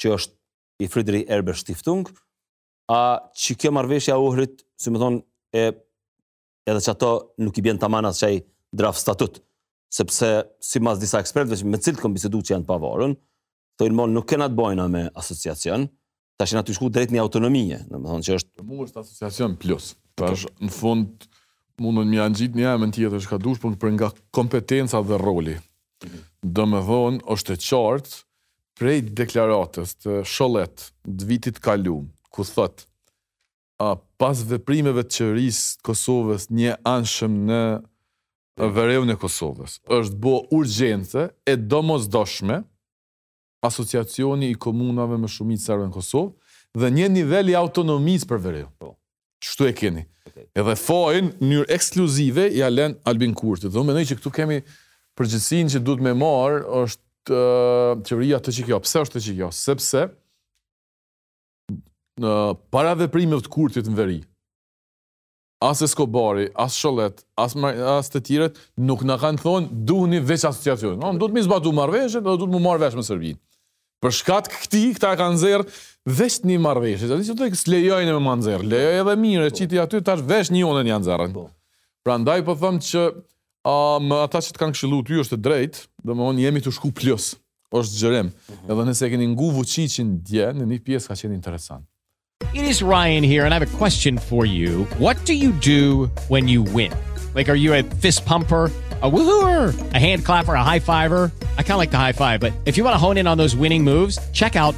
S1: që është i Friedrich Ebert Stiftung, a çikjo marrëveshja e Ohrit, si me thonë, e edhe çato nuk i bjen tamanas çaj draft statut, sepse simas disa ekspertve që me cilët kom bisedu që janë të pavarun, domethonë nuk kena të bojna me asociacion, tash jena tu shku drejt një autonomie, domethonë që është...
S2: Për mu është asociacion plus, tash në fund munden me ja ngjit një emën tjetër çka dush, për, për nga kompetenca dhe roli. Mhm. Domethonë është e qartë prej deklaratës të Shollet të vitit të kalum, ku thotë A pas veprimeve të Qeverisë së Kosovës njëanshëm në veriun e Kosovës, është bo urgjente e domosdoshme Asociacioni i Komunave me Shumicë Serbe në Kosovë dhe një nivel i autonomisë për veriun. Po. Kështu e keni. Edhe fajin në mënyrë ekskluzive ja len Albin Kurtit. Dhe unë mendoj që këtu kemi përgjegjësinë që duhet me marrë qeveria, është çikjo. Pse është çikjo? Sepse në para veprimeve të Kurtit në veri, as Eskobari, as Shollet, as, as të tjerët, nuk na kanë thonë, duhet një veç asociacion. Në, duhet m'i zbatu marrëveshjet, dhe duhet m'u marrë vesh me Serbinë. Për shkak të këtij, këta e kanë nxjerrë veç një marrëveshje, ati që të kësë lejojnë me ma nxjerrë, lejoj edhe mire, që ti aty, tash veç njonën e nxjerrin. Po. Prandaj po thom që, a, m'ata që të kanë këshilu ty është të drejt, domethonë jemi tu shku plus. është zgjerim. Mhm. Edhe nëse keni ngu Vuçiçin dje, në një pjesë ka qenë interesant.
S6: It is Ryan here and I have a question for you. What do you do when you win? Like are you a fist pumper, a woohooer, a hand clapper, a high fiver? I kind of like the high five, but if you want to hone in on those winning moves, check out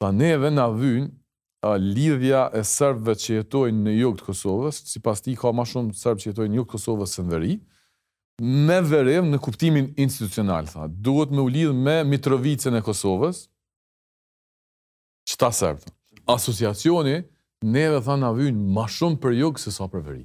S2: Tha neve na vyn lidhja e serbve që jetojnë në jug të Kosovës, sipas tij ka ma shumë serbë që jetojnë në jug të Kosovës se në veri, me veriun në kuptimin institucional tha, duhet me u lidh me Mitrovicën e Kosovës, qta serbë. Asociacioni neve tha na vyn ma shumë për jug se sa për veri.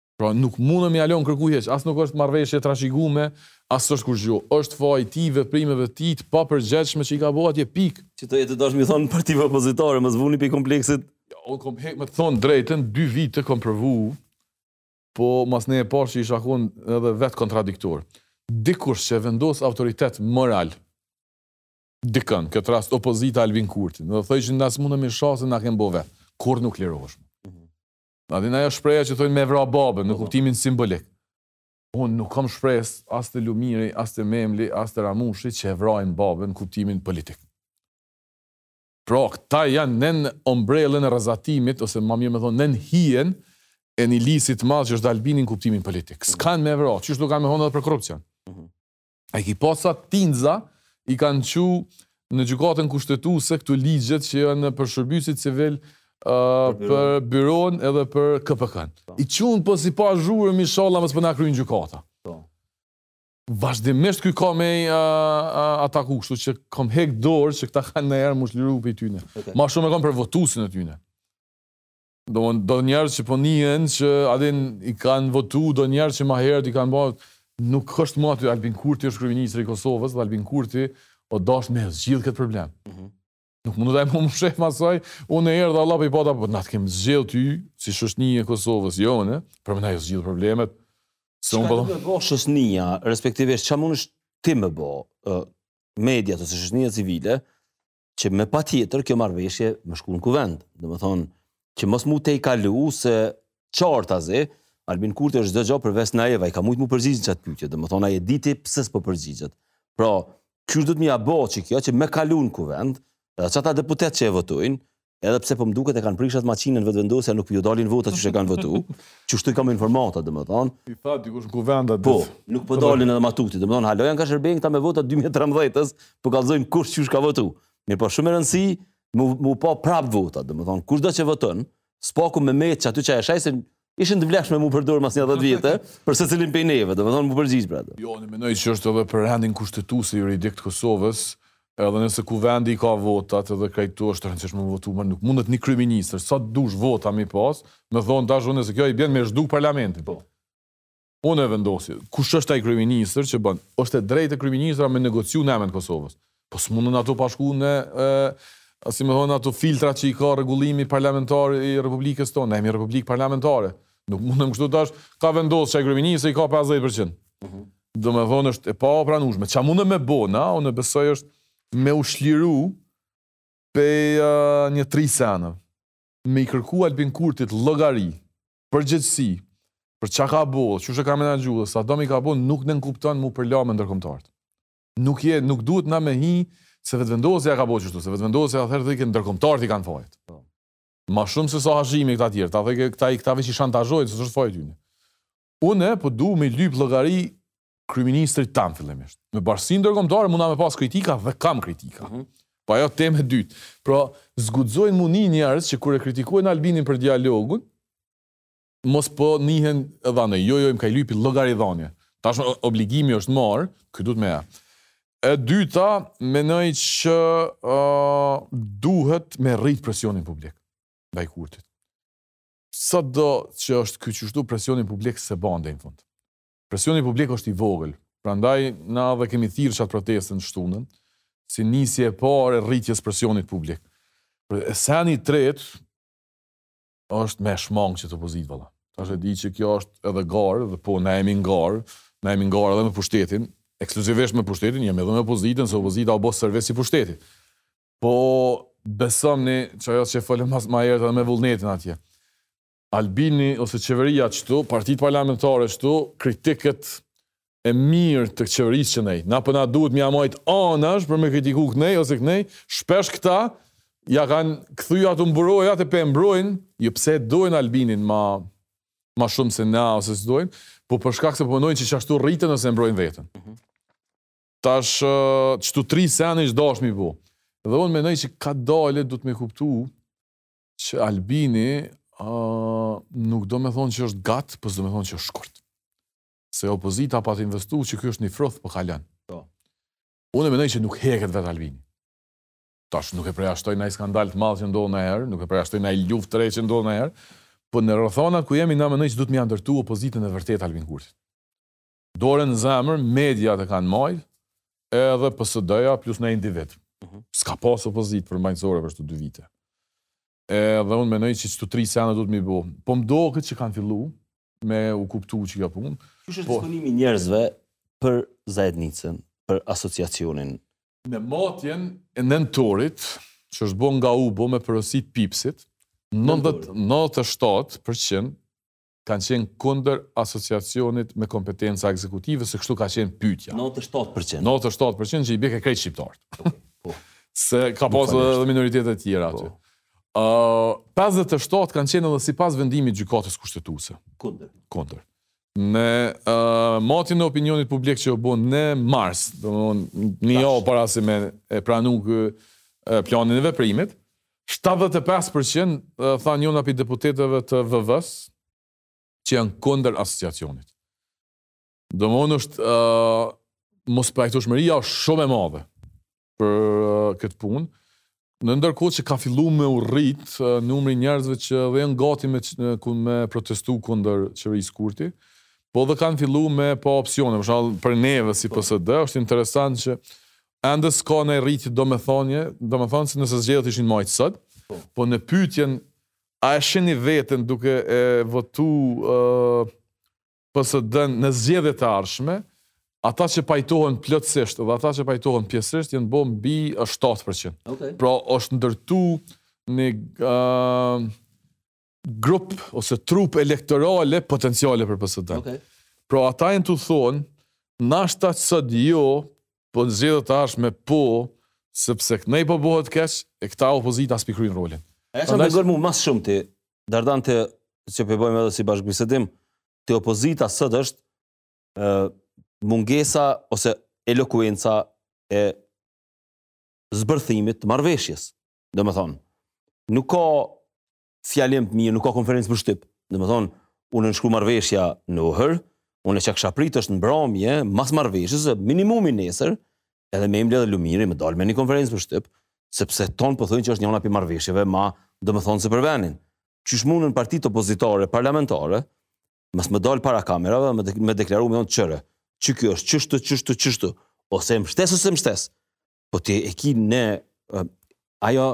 S2: Pra nuk mundet me ja lon kërkuj hiç, as nuk është marrëveshje e trashigume, as s'është kurrgjë. Është faji i tij, veprimeve të tij, të papërgjegjshme që i ka bo atje. Pikë.
S1: Që tjetër dashta me i thonë partive opozitare, mos vuni prej kompleksit.
S2: Unë kom hek me të thonë të drejtën, dy vite kom provu, po masanej e pashë që isha kon edhe vetë kontradiktor. Dikush që e vendos autoritet moral dikën, këtë rast opozita Albin Kurtin, dhe thojnë që na s'mundemi me i sha se na e kem bo vetë. Kurrë nuk lirohesh. A din ajo shprehja që thojnë me e vra babën në po, po. kuptimin simbolik. Unë nuk kam shpresë as te Lumiri, as te Memli, as te Ramushi që e vrajnë babën në kuptimin politik. Pra, këta janë nën ombrellën e rrezatimit ose ma mirë me thonë nën hijen e një lisit të madh që është Albini në kuptimin politik. S'kanë me e vra, qysh do kanë me e honër dhe për korrupsion. Mhm. Ekipa ca tinza i kanë çu në gjykatën kushtetuese këto ligjet që janë për shërbyesit civil për byronë edhe për KPK-n. Po. I çun po si pa zhurmë ishalla mos po na kryn gjykata. Po. Vazhdimisht ky ka me ataku, kështu që kam hek dorë që këta kanë ndonjëherë me u liru prej tyne. Ma shumë e kam për votusit e tyne. Domthon do njerëz që po nihen që a din i kanë votu, do njerëz që ma herët i kanë bërë nuk është më aty Albin Kurti është kryeministri i Kosovës dhe Albin Kurti o dash me zgjidh këtë problem. Mm -hmm. Nuk mundet me u mshef masaj, unë erdha e vallah po i pata, por po na të kemi zgjidh ty, si shoqni e Kosovës, jo, ne, për me na i zgjidh problemet.
S1: Çka të bon shoqnia, respektivisht, çka munesh ti me bo, mediat ose shoqnia civile, që me patjetër kjo marrëveshje me shku në kuvend. Domethonë, që mos me u tejkalu se qartazi, Albin Kurti është dëgjo përveç na e va, ai ka mujtë m'u përgjigj n'qatë pytje, domethonë, ai e diti pse s'po përgjigjet. Pra, kjo duhet me u bo që kjo, që me kalu në kuvend, edhe qata deputetë që e votojnë, edhe pse po më duket e kanë prishë atë maqinën Vetëvendosja nuk po ju dalin votat qysh e kanë votu, qyshtu i kam informata domethënë.
S2: I tha dikush në kuvend atë ditë.
S1: Po, nuk po dalin edhe matuti, domethënë hala janë ka shërbehen këta me votat dy mijë e trembëdhjetë-s, po kallzojnë kush qysh ka votu. Mirëpo shumë e rëndsishme me u pa prapë votat, domethënë kushdo që voton, s'paku me metë qaty që e shohësin ishin të vlefshme m'u përdor mas një dhetë vjetë, për secilin pej neve, domethonë m'u përgjigj për atë.
S2: Jo, unë menoj që është edhe për rendin kushtetues e juridik të Kosovës, edhe nëse kuvendi i ka votat edhe krejt është të rëndësishme me u votu, nuk mundet një kryministër, sa të dush vota me i pas, me thonë tash unë se kjo i bjen me zhduk parlamentin. Po. Unë e vendosi. Kush është ai kryeministër që bën? Është e drejtë e kryeministrit me negociu në emër të Kosovës. Po s'mundën ato pa shku në, ë, si më thonë ato filtrat që i ka rregullimi parlamentar i Republikës tonë. Ne jemi Republikë parlamentare. Nuk mundem kështu tash, ka vendos që ai kryeministër i ka 50 për qind. Domethonë është e papranueshme. Çka mundem me bo, na, unë besoj është me u shliru prej një tri seneve. Me i kërku Albin Kurtit llogari përgjegjësi për çka ka bo, qysh e ka menaxhu dhe sa dam i ka bo, nuk nënkupton mu përla me ndërkombëtarët. Nuk jem, nuk duhet na me hi se vetëvendosja ka bo qështu, se vetëvendosja atëherë edhe ndërkombëtarët i kanë fajt. Po. Ma shumë se sa Hashimi këta tjerë, ta edhe këta, këta veç i shantazhojnë, se është faji ynë. Une, po du me i lypë llogari kryeministrit tem fillimisht. Me bashkësinë ndërkombëtare muna me pas kritika dhe kam kritika. Mm -hmm. Po ajo temë e dytë. Pra, s'guxon me u ni njerëzit që kur e kritikojnë Albinin për dialogun, mos po nihen në anë. Jo, jo, unë kam me i lypë llogaridhanje. Tash obligimi është marr, ky duhet me ja. E dyta, menoj që uh, duhet me rrit presionin publik ndaj Kurtit. Sado që është ky qështu presionin publik s'e bën në fund. Presioni publik është i vogël, prandaj na dhe kemi thirrë qat protestën të shtunën, si nisje e parë e rritjes së presionit publik. Seni i tretë është me shmangë qët opozitë, valla. Tash e di që kjo është edhe garë, dhe po na jemi në garë, na jemi në garë edhe me pushtetin, ekskluzivisht me pushtetin, jemi edhe me opozitën, se opozita u bo servis i pushtetit. Po besoj që ajo që folëm ma, ma herët edhe me Vullnetin atje. Albini ose qeveria qëtu, partitë parlamentare qëtu, kritikët e mirë të qeverisë qënej. Na prapë po na duhet me ia majt anash për me kritiku kënej ose kënej, shpesh këta ja kanë kthy atë mburojë, atë e pe mbrojnë, jo pse e dojnë Albinin ma, ma shumë se na ose s'e dojnë, po për shkak se po menojnë që qashtu rritën ose mbrojnë vetën. Mhm. Tash, qëto tri sene ishte dashtë m'i bo. Dhe unë menoj që kadale duhet me kuptu që Albini nuk domethonë që është gatë, por po s'domethonë që është shkurt. Se opozita pat investu që kjo është një fruth që po kalon.
S1: Po.
S2: Unë menoj që nuk heket vetë Albini. Tash nuk e përjashtoj naj skandal të madh që ndodh njëherë, nuk e përjashtoj naj luftë të re që ndodh njëherë, por po në rrethanat ku jemi, unë menoj që duhet me ia ndërtu opozitën e vërtetë Albin Kurtit. Dorën në zemër, mediat e kanë majtë, edhe PSD-ja plus naj individ. Mhm. S'ka pas opozitë përmbajtësore për qëto dy vite. Edhe unë menoj që qëto tri sene duhet m'i bo. Po më doket që kanë fillu, me u kuptu që ka punë.
S1: Qysh është
S2: po-
S1: disponimi i njerëzve për zajednicën, për asociacionin?
S2: Në matjen e nëntorit, që është bo nga UBO me porosi të PIPS-it, 97% kanë qenë kundër asociacionit me kompetenca ekzekutive, se kështu ka qenë pyetja.
S1: 97%.
S2: 97% që i bie ke krejt shqiptarët.
S1: Po.
S2: Se ka pas edhe minoritete të tjera aty.
S1: Po.
S2: 57 kanë qenë edhe sipas vendimit të Gjykatës kushtetuse.
S1: Kunder.
S2: Kunder. Në matjen e opinionit publik që o bo në mars, domethonë para se me e pranu planin e veprimit, Shtatëdhjetë e pesë për qind, tha njëna prej deputetëve të VV-së, që janë kundër asociacionit. Domethonë është mospajtueshmëria është shumë e madhe për këtë punë. Në ndërkohë që ka fillu me u rrit numri i njerëzve që edhe janë gati me me protestu kundër qeverisë Kurti, po dhe kanë fillu me pa opsione. Për shembull, për neve si PSD është interesant që Ende s'ka naj rritje domethonëse, domethonë se nëse zgjedhjet ishin majt sot, po në pyetjen a e shihni veten duke e votu PSD-në në zgjedhjet e ardhshme, ata që pajtohen plotësisht dhe ata që pajtohen pjesërisht janë bo mbi shtatë për
S1: qind.
S2: Pra është ndërtu një grup ose trup elektorale potenciale për PSD.
S1: Okay.
S2: Pra ata janë tu thonë, nashta që sot jo, po në zgjedhjet e ardhshme po, sepse knej po bëhet keq, e këta opozita s'po e kryjnë rolin.
S1: E
S2: ç'më
S1: mungon mu ma s'shumti, Dardan, që po bojmë edhe si bashkëbisedim, te opozita sot është e, mungesa ose elokuenca e zbërthimit të marrëveshjes. Domethonë, nuk ka fjalim të mirë, nuk ka konferencë për shtyp. Domethonë, u nënshkru marrëveshja në Ohër, unë ç'kisha pritë është në mramje, mas marrëveshjes, minimumi nesër, edhe Memli edhe Lumiri, me dalë me një konferencë për shtyp, sepse tonë po thonë që është njëna prej marrëveshjeve ma domethonëse për venin. Qysh mundën partitë opozitare, parlamentare, mos me dalë para kamerave, me deklaru me thonë kqyre, që kjo është qështu, qështu, qështu, ose e mshtes, ose s'e mshtes. Po ti e ki ne ajo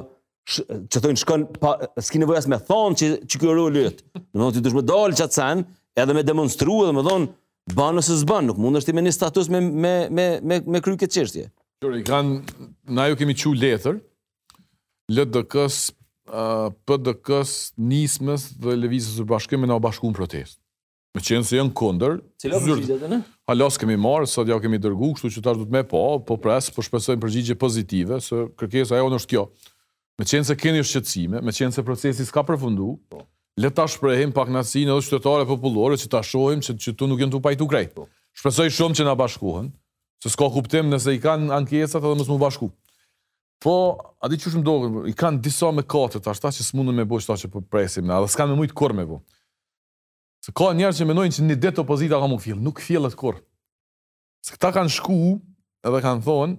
S1: që thonë shkon pa s'ki nevojë as me thon që që ky rol yt. Domethonë ti dush me dalë qat sen, edhe me demonstru edhe me thonë ban ose s'ban, nuk mundesh ti me një status me me me me me kry këtë
S2: çështje. Kqyre, na ju kemi çu letër LDK-s, PDK-s, Nismës dhe Lëvizjes s'Përbashkët me na u
S1: bashku
S2: n'protestë.
S1: Meqenëse janë kundër,
S2: hala s'kemi marrë, sot ja kemi dërgu, kështu që tash du të me po, po pres, po shpresojmë përgjigje pozitive, se kërkesa e jonë është kjo. Meqenëse keni shqetsime, meqenëse procesi s'ka përfundu, po. le ta shprehim pakënaqsinë edhe qytetare popullore që ta shohim që, këtu nuk janë të pajtu krejt. Po. Shpresoj shumë që na bashkohen, se s'ka kuptim nëse i kanë ankesat edhe mos m'u bashku. Po, a di çysh me thonë do, i kanë disa mëkate, tash që s'mundën me bo qeta që po presim, po edhe s'kanë me mujtë kurrë me bo. Se ka njerëz që mendojnë që një ditë opozita ka m'u kthjellë, nuk kthjellet kurrë. Se këta kanë shku edhe kanë thonë,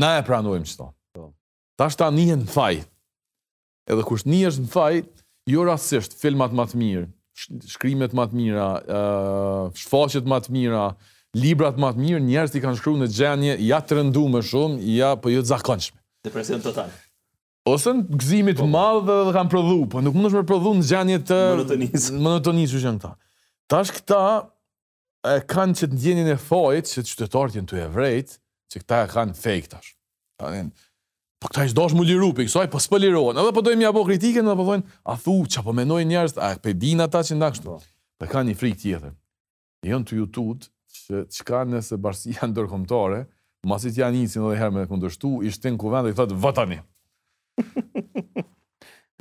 S2: na e pranojmë qëta.
S1: Po.
S2: Tash deshta një me thanë. Edhe kusht një është në thaj, jo rasisht, filmat më të mirë, shkrimet më të mira, shfaqjet më të mira, librat më të mirë, njerëzit i kanë shkru në gjendje, ja të rëndu më shumë, ja po jo të zakonshme.
S1: Depresion total.
S2: Ose në gëzim po, po. të madh edhe kanë prodhu, po nuk mundesh me prodhu në gjendje të...
S1: Monotonisë.
S2: Monotonisë siç janë këta. Tash këta e kanë qët ndjenjën e fajit, që të qytetarët janë tu e vërejt, që këta e kanë fejk tash. Tani po këta ishin dasht m'u liru prej kësaj, po s'po lirohen. Edhe po dojnë me ja bo kritikën, edhe po dojnë, a thu, çka po menojnë njerëzit, a po e dinë ata që na kështu. Po. Dhe ka një frikë tjetër. Jan tu ju tut se çka nëse bashkësia ndërkombëtare, mbasi t'ia nisin edhe herë me kundërshtu, i shtin n'kuvend edhe i thotë votoni.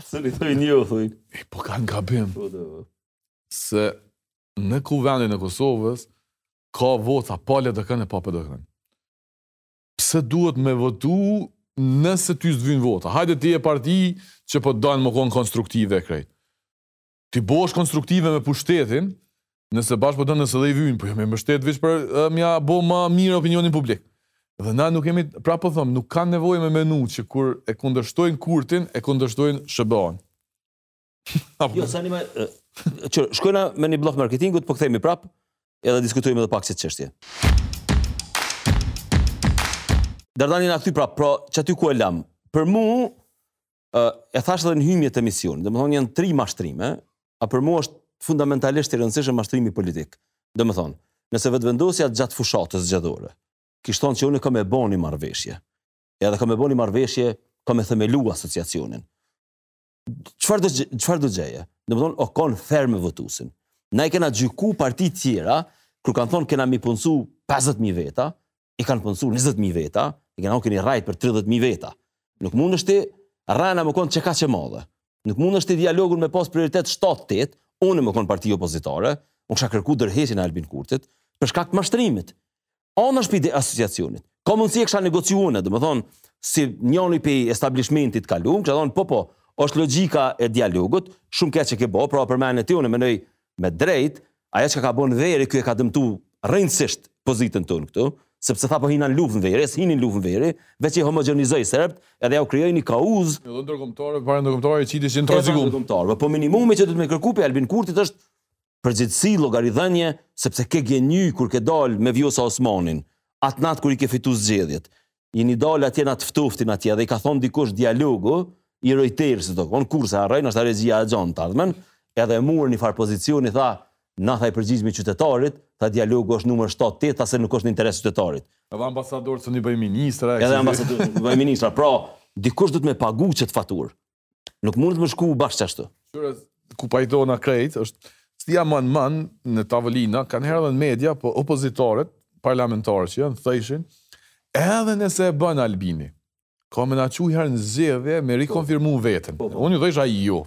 S1: Se i thoi një u thoi.
S2: E po e kanë gabim.
S1: Po,
S2: se në kuvendin e Kosovës ka vota pa LDK-në pa PDK-në. Pse duhet me votu nëse ty s't'vyn vota? Hajde ti je parti që po don me konë konstruktive e krejt. T'u bosh konstruktive me pushtetin, nëse bash po don nëse i vyn, po jo me mbështet veç për m'ja bo ma mirë opinionin publik. Dhe na nuk jemi, pra po thëmë, nuk kanë nevojë me menu që kur e kundërshtojnë Kurtin, e kundërshtojnë SHBA-n.
S1: jo, sa një me... Shkojna me një bllok marketingut, po kthehemi prap, edhe diskutojmë edhe pak qët çështje. Dardan, jena këtu prap, pra qaty ku e lamë. Për mu, E thashë edhe në hyrje të emisionit, domethënë janë tri mashtrime, a për mua është fundamentalisht i rëndësishëm mashtrimi politik. Domethënë, nëse Vetëvendosja gjatë fushatës zgjedhore kish thon që unë kam me bo një marrëveshje, edhe kam me bo një marrëveshje, kam me themelu asociacionin. Çfarëdo, çfarëdo gjëje? Domethënë, ish kanë fer me votuesin. Na i kena gjyku partitë tjera, kur kanë thonë kena mi punësu 50.000 veta, i kanë punësu 20000 veta, i kanë, keni rrejt për 30000 veta. Nuk mundesh ti rrena me kon kaq e madhe. Nuk mundesh ti dialogun me pas prioritet 7-8, unë me kon parti opozitare, unë kisha kërku dorëheqjen e Albin Kurtit për shkak të mashtrimit. A nashta prej asociacionit. Ka mundësi e kisha negociu unë, domethënë si njëri pej establishmentit t'kalum, që thonë po po, është logjika e dialogut, shumë keq e ke bë, pra prej mendimit unë mendoj Me drejtë, ajo çka ka bo në veri ky e ka dëmtu rrënjësisht pozitën tonë këtu, sepse tha po hin në luftë në veri, e s'hini në luftë në veri, veç i homogjenizoi serbët edhe jau krijoi një kauzë,
S2: Edhe ndërkombëtare, përpara ndërkombëtarëve e qiti si
S1: në tragjikomë. Edhe para ndërkombëtarëve, po minimumi që duhet me kërku pi Albin Kurtit është përgjegjësi, llogaridhënie, sepse ke gënjy kur ke dalë me Vjosa Osmanin, atë natë kur i ke fitu zgjedhjet. jeni dalë atje na të ftoftin atje dhe i ka thonë dikush dialogu i Reuters do të kurse e rrejn është regjia e John Tadman edhe e murë një farë pozicioni tha na tha i përgjigjmi qytetarit tha dialogu është numër 7 8 tha se nuk është në interes qytetarit
S2: edhe ambasadorët i bëj ministra
S1: edhe ambasador bëj ministra pra dikush do të me pagu qet faturë Nuk mundet me shku bash qashtu.
S2: Qyre, ku pajtona krejt, është si ja man man në tavolina, kanëherë edhe në media, po opozitarët, parlamentarët që janë, thojshin, edhe nëse e bën Albini, ka me na çu niherë në zgjedhje me rikonfirmu veten. Po, po. Unë ju thojsha jo. Jo.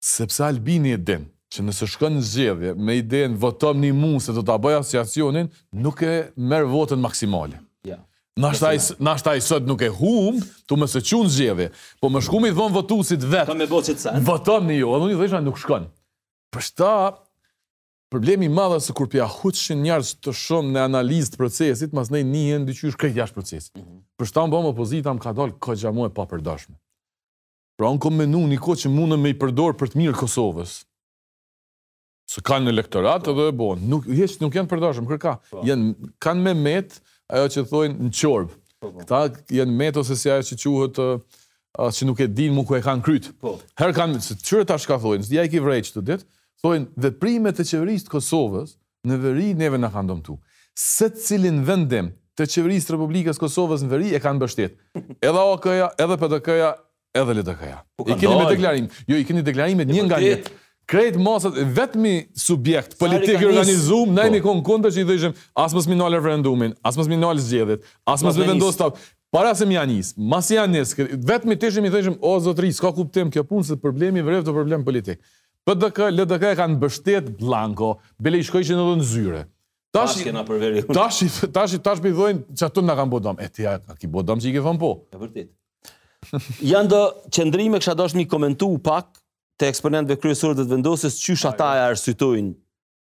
S2: Sepse Albini e din, që nëse shkon në zgjedhje me idenë votomni mua se do ta bëj asociacionin, nuk e merr votën maksimale. Nashta ai, nashta ai sot nuk e humb, tu mos e çu në zgjedhje, po me shku
S1: me i thon votuesit
S2: vet. Votomni ju, edhe unë i thojsha nuk shkon. Për qata, problemi i madh është se kur po ja huqshin njerëzt shumë në analizë të procesit, masnej jen diqysh krejt jashtë procesit. Për qata mu p.sh. opozita më ka dalë kogja ma e papërdorshme. Pra unë kom menu një kohë që muna me i përdor për të mirë Kosovës. Se kanë elektorat edhe e bon. Nuk, hiç, nuk janë përdorshëm, kërkah. Jan, kanë me met, ajo që thojnë në çorbë. Këta janë met ose si ajo që quhet që nuk e dinë mo ku e kanë kryt.
S1: Po.
S2: Herë kanë, se qyre tash çka thojnë, s'di a i ki vrejtë qeto ditë, thojnë, veprimet e qeverisë të Kosovës, Në veri neve na kanë dëmtu. Secilin vendim të qeverisë të Republikës Kosovës në veri e kanë mbështet. Edhe AAK-ja, edhe PDK-ja, edhe LDK-ja. I keni me deklarim. Jo, i keni deklarimet një nga një. Krejt masat, vetëmi subjekt politik i organizum, na jemi kon kundër që i thojshëm, as mos me e nalë referendumin, as mos me i nalë zgjedhjet, as mos mi vendos të Para se me ja nis, masi ja nis, vetëm i thojshim i thojshim o zotëri, s'ka kuptim kjo punë se problemi n'veri është problem politik. PDK, LDK e kanë mbështet blanko, bile i shkojshin edhe në zyre. Tash
S1: Tashi, kena për veri unë.
S2: tash, i- tash, i- tash po i thojnë që ato na kanë bo dom. E ti, a a ki bo dom që i ke thonë po.
S1: E vërtet. Janë do qëndrime kisha dashur mi komentu pak të eksponentëve kryesorë dhe të vendosjes qysh ata e arsytojnë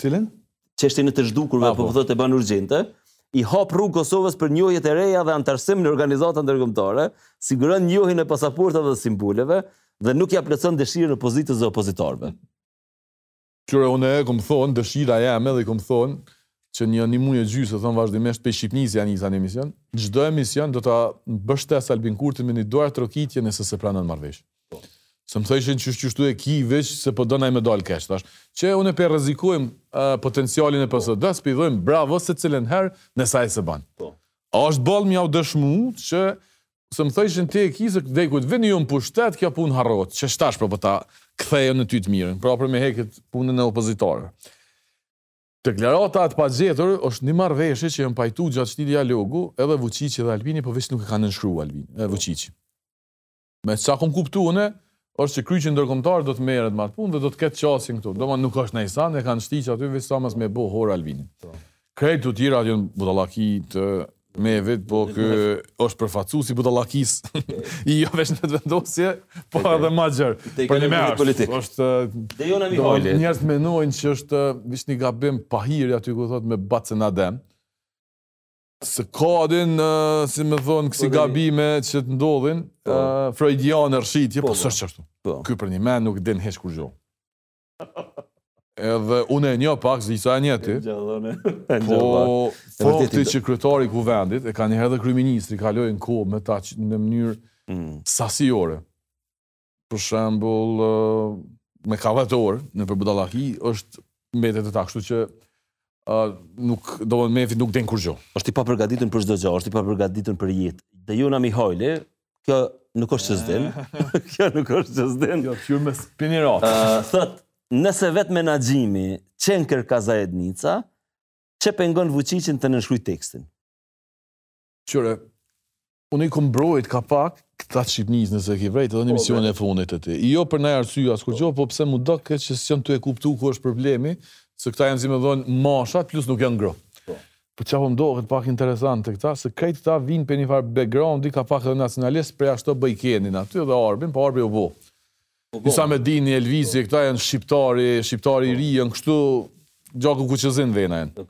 S2: Cilën?
S1: Çështjen e të zhdukurve, po,
S2: po.
S1: thotë e bën urgjente i hap rrugë Kosovës për njohjet e reja dhe antarësim në organizata ndërkombëtare, siguron njohjen e pasaportave dhe simboleve dhe nuk ia plotëson dëshirën opozitës dhe opozitarëve.
S2: Qyre unë e kom thonë, dëshira jem edhe kom thonë, që një një muj e gjysë, thonë vazhdimisht, prej Shqipnisë ja nisa në një emision, çdo emision do ta mbështes Albin Kurti me një duartrokitje nëse s'e pranon marrëvesh. Po. Se më thojshin që qyshtu e ki veç se po don aj me dalë keq, thash. Që unë pe rrezikojmë uh, potencialin e PSD-s, pe dhojmë bravo secilën herë në sa e se banë.
S1: Po.
S2: A është boll ma u dëshmu që se më thojshin ti e ki se dekujt vini ju në pushtet, kjo punë harrohet, që shtash për po, po ta kthejna ty të mirën, pra për me hekët punën e opozitarëve. Deklarata e të pagjeturve është një marrëveshje që janë pajtu gjatë qëti dialogu edhe Vuçiçi dhe Albini, po veç nuk e ka nënshkru Albini, e Vuçiçi. Me sa kom kuptu une, është që Kryqi ndërkombëtar do të merret me atë punë dhe do të ketë qasjen këtu. Domethanë nuk është në isan, e kanë shti qaty veç sa me bo hor Albinin. Po. Krejt të tjerat janë budallaki të Mefit, po ky është përfaqësusi i budallakisë. E jo veç në Vetëvendosje, po edhe ma gjerë.
S1: Përnime
S2: është. është Dejona
S1: Mihalit.
S2: Njerëzit menojnë që është veç një gabim pahiri aty ku thotë me bacën Adem. Se ka din, si me thonë, kësi gabime që të ndodhin, po. frojdiane rrëshqitje, po,
S1: po
S2: s'është qështu.
S1: Po.
S2: Ky përnime nuk din heç kurgjo. Edhe unë e njoh pak, s'di sa e njeh ti. Po, fakti që kryetari i Kuvendit, e kanjëherë dhe kryeministri, kalojnë kohë me ta në mënyrë
S1: mm.
S2: sasiore. për shembull me kavat orë nëpër budallaki është mbetet të takshtu që uh, nuk domethanë Mefi nuk din kurgjo.
S1: Është i papërgatitur për çdo gjë, është i papërgatitur për jetë. Dejona Mihali, kjo nuk është që s'din. Kjo nuk është që s'din.
S2: Jo, kjo me spinirat.
S1: Ë, uh, thotë, nëse vetëmenaxhimi qenkërka zajednica, ç'e pengon Vuçiçin të nënshkruajë tekstin.
S2: Qyre, unë i kom mbrojt kapak, këta t'Shqipnisë nëse e ki vrejt edhe në po, emision e funit e ti. Jo për najë arsye, as kurgjo, po pse m'u doket që s'janë tu e kuptu ku është problemi, se këta janë si me thonë masha, plus nuk janë gro. Po, po qa po m'doket pak interesant te këta, se krejt këta vijnë prej një farë backgroundi, kapak edhe nacionalist, prej a shto Bojkenin aty edhe Arbin, po Arbi u bo. Po, po. Hysamedini, Elvisi, këta janë shqiptari, shqiptari i ri, janë kështu, gjaku kuqezi në vena janë.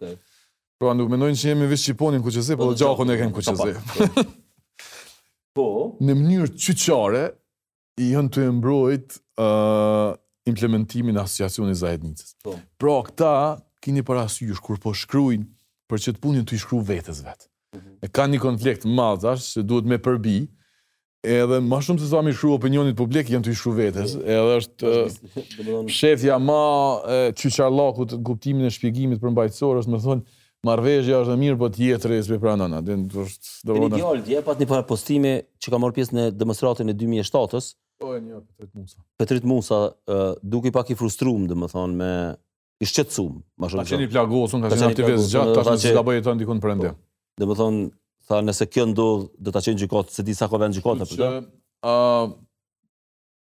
S2: Pra nuk mendojnë që jemi veç shqiponjën kuqezi, po,
S1: po
S2: dhe gjakun e kem kuqezi.
S1: Po.
S2: Në mënyrë qyqare, janë tu e mbrojt implementimin e asociacionit zajednicës.
S1: Po.
S2: Pra këta, kini parasysh, kur po shkrujnë, për qet punë janë tu i shkru vetes vetë. Mhm. E ka një konflikt madh, që duhet me përbi, edhe ma shumë se sa m'i shkru opinionit publik, janë tu i shkru vetes, edhe është shefja ma qyqarllakut në kuptimin e shpjegimit përmbajtësor, është domethonë, marrëveshja është e mirë, po tjetri s'pe pranon a. Dhe në të është... Dhe
S1: një djalë, dje pash një farë postimi që ka marrë pjesë në demonstratën e 2007-ës,
S2: po e njeh Petrit Musa,
S1: Petrit Musa, duke pak i frustrum, domethonë, me i shqetësuar, më shumë.
S2: Tash i plagosur
S1: nga një
S2: aktivist gjatë tash
S1: që
S2: ta bëjë ta ndikon brenda. Po,
S1: domethënë, tha nëse kjo ndodh, do ta çojnë n'gjykatë, se disa ka vend gjykatë për të.
S2: Ë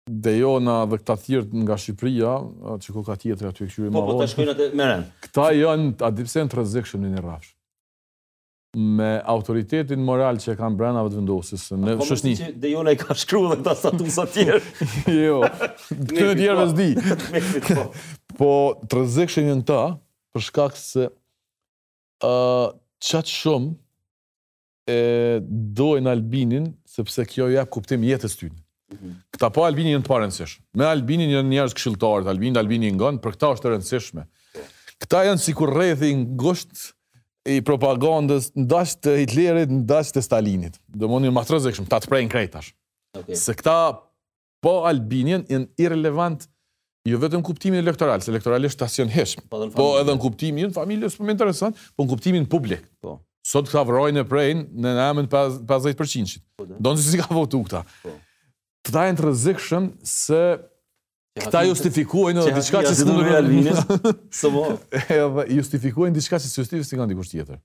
S2: Dejona dhe këta tjerët nga Shqipëria, që ka tjetër aty kështu i marrë.
S1: Po, po të shkojnë atë me rend.
S2: Këta janë, a di pse janë të rrezikshëm në një rrafsh. me autoritetin moral që e kanë brenda Vetëvendosjes në
S1: po,
S2: shoqni.
S1: Po Dejona i ka shkruar dhe do statusa të tjerë.
S2: Jo. Këta të tjerët s'i
S1: di. Po.
S2: po të rrezikshëm janë këta për shkak se ë uh, kaq shumë e dojnë Albinin sepse kjo jep kuptim jetës tyne. Mhm. Këta pa Albinin janë të parëndësishëm. Me Albinin janë njerëz këshilltarë, Albin, Albini i ngon, për këta është e rëndësishme. Këta janë sikur rrethi i ngushtë i propagandës në të Hitlerit, në të Stalinit. Domethënë më të rrezikshëm, këta të prejnë krejt
S1: tash. Okay.
S2: Se këta pa Albinin janë irrelevant jo vetëm në kuptimin elektoral, se elektoralisht këta s'janë hiç.
S1: Po,
S2: po edhe në kuptimin familje s'po më intereson, po në kuptimin publik.
S1: Po.
S2: Sot këta vrajnë e prejnë në emën 50% Po, Dikush s'i ka votu këta.
S1: Po.
S2: Këta janë të rrezikshëm se Këta justifikojnë edhe diçka që
S1: s'mundet Albini. S'mun.
S2: Edhe justifikojnë diçka që s'justifikojnë sikur dikush tjetër.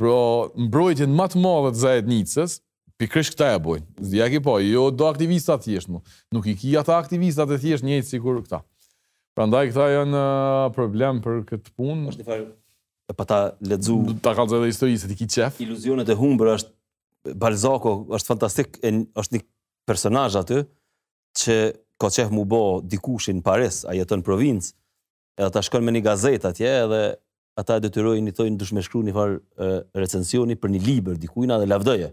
S2: Pra, mbrojtjen më të madhe të Zajednicës, pikërisht këta e bojnë. S'di a ki po, jo do aktivista thjesht mu. Nuk i ki ata aktivistat e thjeshtë njëjtë sikur këta. Prandaj këta janë uh, problem për këtë punë.
S1: është një farë, e pata lexu...
S2: Ta kallëzoj edhe histori, se ti ki qejf.
S1: Iluzionet e humbura është, Balzaku është fantastik, është një personazh aty, që ka qejf mu bo dikushi në Paris, ai jeton në provincë, edhe tash shkon me një gazetë atje, edhe ata e detyrojnë i thojnë duhesh me shkru një farë recensioni për një libër dikujna edhe lavdoje.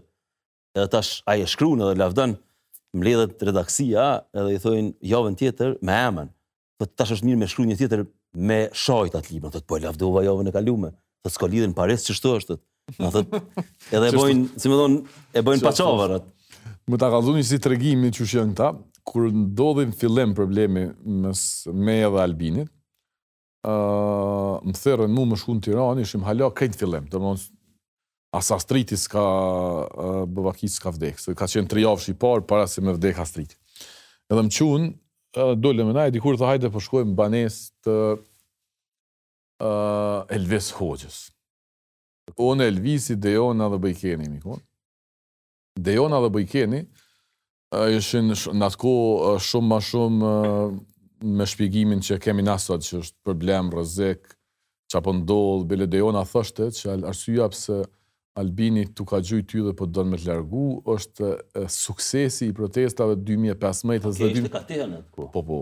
S1: Edhe tash ai e shkrun edhe e lavdon, mblidhet redaksia edhe i thojnë javën tjetër me emën. Thot tash është mirë me shkru një tjetër me e shajt atë libër, thot po e lavdova javën e kalume. Thot s'ka lidhje n'Paris qështu është. Na thot edhe bojn, si më thon, e bojn paçavër.
S2: Me ta kallzu një qësi tregimi qysh janë këta, kur ndodhi n'fillim problemi mes meje dhe Albinit, ë më thërrën mua me shku në Tiranë, ishim hala krejt n'fillim, domthon As Astriti s'ka ba vaki s'ka vdek, se ka qenë tri javë shi para para se me vdek Astriti. Edhe më çun, edhe dolëm me nejt, dikur tha hajde po shkojmë n'banesë të uh, Elvis Hoxhës. Unë Elvisi, Dejona dhe Boikeni, jemi kon. Dejona dhe Bojkeni ishin në atë kohë shumë ma shumë me shpjegimin që kemi na sot, që është problem, rrezik, çka po ndodh, bile Dejona thoshte që arsyja pse Albini t'u ka gjujt ty dhe po don me të largu, është suksesi i protestave 2015 dhe... Qysh
S1: të ka thënë në atë kohë?
S2: Po, po.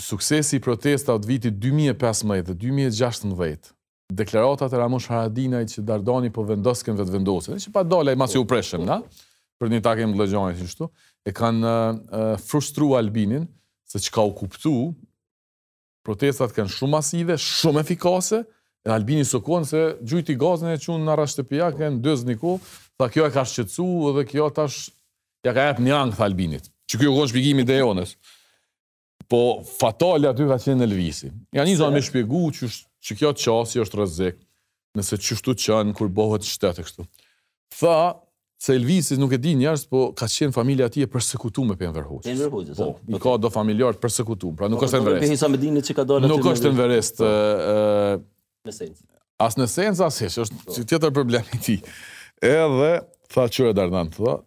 S2: Suksesi i protestave të vitit 2015 dhe 2016 deklaratat e Ramush Haradinajt që Dardani po vendos te Vetëvendosja, e që pa dole i masi u prishëm na? Për një takim të Lezhës, qështu, e kanë frustru Albinin, se çka u kuptu, protestat kanë kenë shumë masive, shumë efikase, e Albini s'u kon se gjujti gazin e çun në arrest shtëpiak, e ndejti një kohë, tha kjo e ka shqetsu dhe kjo tash, ja ka jep një ankth Albinit, qeky u kon shpjegimi i Dejonës. Po fatale aty ka qenë Elvisi. Ja nisa me shpjegu që qekjo qasje është rrezik, nëse qështu ndodh, kur bëhet shtet e kështu. Tha se Elvisi nuk e dinë njerëzit, po ka qenë familja e tij e persekutuar prej Enver Hoxhës.
S1: Prej Enver Hoxhës.
S2: Po, i ka do familjarë të persekutuar, pra nuk po, është
S1: enverist.
S2: Nuk
S1: është enverist. Nuk është
S2: Nuk është enverist.
S1: Në sens.
S2: As në sens as hiç, është po. tjetër problem i tij. Edhe tha kqyre Dardan, tha,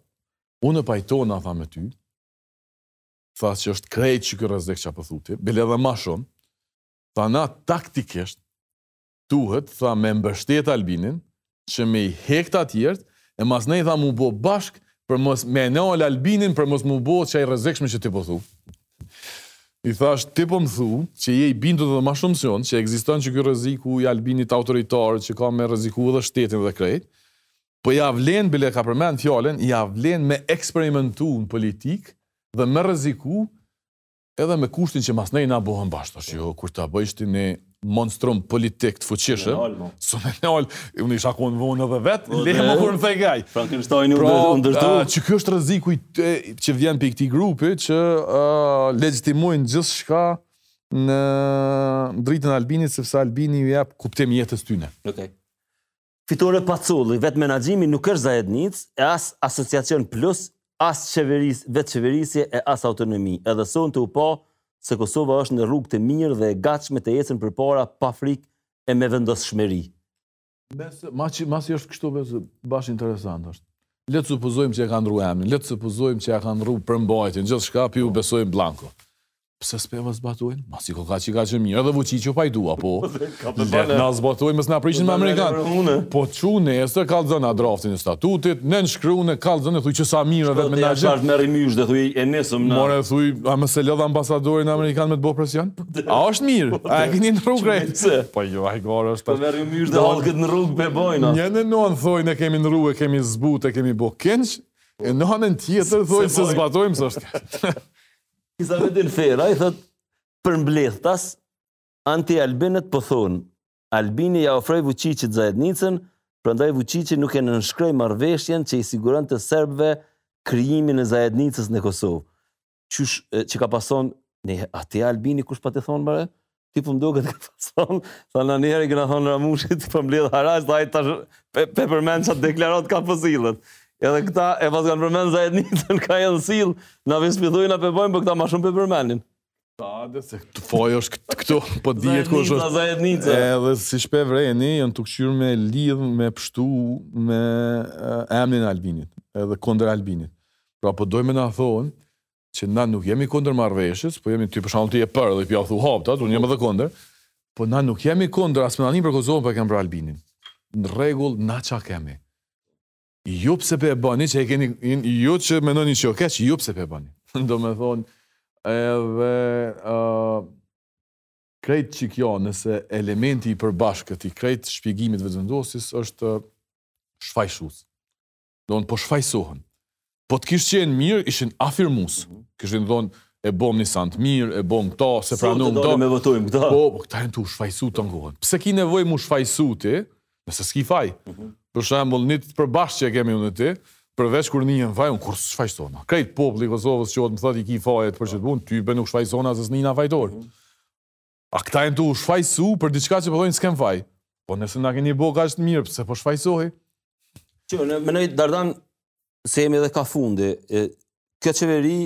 S2: unë pajtona tha me ty, tha që është krejt qeky rrezik çka po thu ti, bile edhe më shumë. Tha, na taktikisht duhet tha me mbështet Albinin që me i hek të tjerët e masnej tha mu bo bashk për me e nal Albinin për mos mu bo qaq i rrezikshëm që ti po thu i thash ti po më thu që je i bindur dhe ma shumë se un që ekziston qeky rreziku i Albinit autoritar që ka me rreziku edhe shtetin dhe krejt Po ja vlen bile ka përmend fjalën ja vlen me eksperimentu në politikë dhe me rreziku edhe me kushtin që masnej na bohem bashk, thash jo kur ta bëjsh ti ni monstrum politik të fuqishëm s'mun e nal unë isha kon mo edhe
S1: vet
S2: le më kur më thojke
S1: ai Frankenstein
S2: pra, u ndërtu qeky është rreziku që vjen prej këtij grupi që legjitimojnë gjithçka në dritën e Albinit sepse Albini i jep kuptim jetës tyne.
S1: Okej. Okay. Fitore Pacolli, Vetëmenaxhimi nuk është zajednicë, e as Asociacion Plus, as qeverisë, vetëqeverisje e as autonomi. Edhe sonte u pa se Kosova është në rrugë të mirë dhe e gatshme të ecë përpara pa frikë e me vendosshmëri.
S2: Nëse, masi është kështu, bash interesant është. Le të supozojmë që ja kanë ndrru emrin, le të supozojmë që ja kanë ndrru përmbajtjen, gjithçka, p'ju besojmë blanko. Pse s'pe zbatojnë? Masi koka që kaq mirë dhe Vuçiqi po i do, po. Le ta zbatojnë, mos na prishin me Amerikan. Po që nesër, kallxoma draftin e statutit, na shkruj, na kallxo, thuj që sa mirë
S1: dhe
S2: me të
S1: gjithë. Shko në Rahmish dhe thuj e nesëm në...
S2: More, thuj, a më se le ambasadorin Amerikan me të bo presion? A është mirë? A e këni në rrugë
S1: t'drejtë?
S2: Po jo, ai goxha është...
S1: Me rimysh dhe halë këtë në rrugë pe bojna.
S2: Një në nënë, thuj, ne kemi në rrugë, kemi zbut, kemi bo kinqë, e n'anën tjetër, thuj, s'e zbatojmë, së është
S1: Izamedin Feraj thotë përmbledhtas, Anti-albinët po thonë, Albini ia ofroi Vuçiçit zajednicën, prandaj Vuçiçi nuk e nënshkroi marrëveshjen që i siguronte serbëve krijimin e zajednicës në Kosovë. Qysh çka pason n'qat Albini kush po ti thonë bre? Ti po m'duket ka fan sun, sa nganjëherë i kena thonë Ramushit përmbledh Haradinaj, sa i tash pe, pe përmend, qe deklarata ka po sillet. Edhe këta e pas kanë përmend zajednicën, kah e sill, na vispidhuj, na pebojnë, por këta ma shumë pe përmendin.
S2: Tash edhe senti i fajit është këtu, po dihet ku është.
S1: Zajednica,
S2: Edhe siç pe vreni, janë tu kqyrë me lidh, me pshty, me emnin e Albinit, edhe kondër Albinit. Pra, po dojnë me na thonë, që na nuk jemi kundër marrëveshjes, po jemi, ti për shembull ti je pro, edhe pja u thu haptas, unë jam edhe kundër. Po na nuk jemi kundër as me na nimu për Kosovën, po e kemi për Albinin. Në rregull, na ça kemi. Ju pse pe e bëni që e keni ju që mendoni që o keq, që ju pse pe e bëni. Domethon edhe ë uh, krejt qikjo, nëse elementi i përbashkët i krejt shpjegimit t'Vetëvendosjes është shfajsus. Domethon po shfajsohen. Po të kish qenë mirë, ishin afirmus. Mm -hmm. Kishin thonë, e bom një send t' mirë, e bom këta, s'e pranum këta.
S1: Sot me votojmë këta.
S2: Po, po këta janë tu u shfajsu tanë kohën. Pse ki nevoj mu shfajsu ti, nëse s'ki faj. Mm -hmm. Për shembull, një të përbashkët që e kemi unë e ti, përveç kur jem n'faj, unë kurr s' shfajsona. Krejt populli i Kosovës çohet më thot i ki fajet për qit punë, tybe nuk shfajsona se s'nina fajtorë. Mm -hmm. A këta janë tu u shfajsu për diçka që po thonë s'kem faj. Po nëse na keni bo kaq të mirë, pse po
S1: shfajsoheni? Unë menoj Dardan se jemi edhe kah fundi, e, kjo qeveri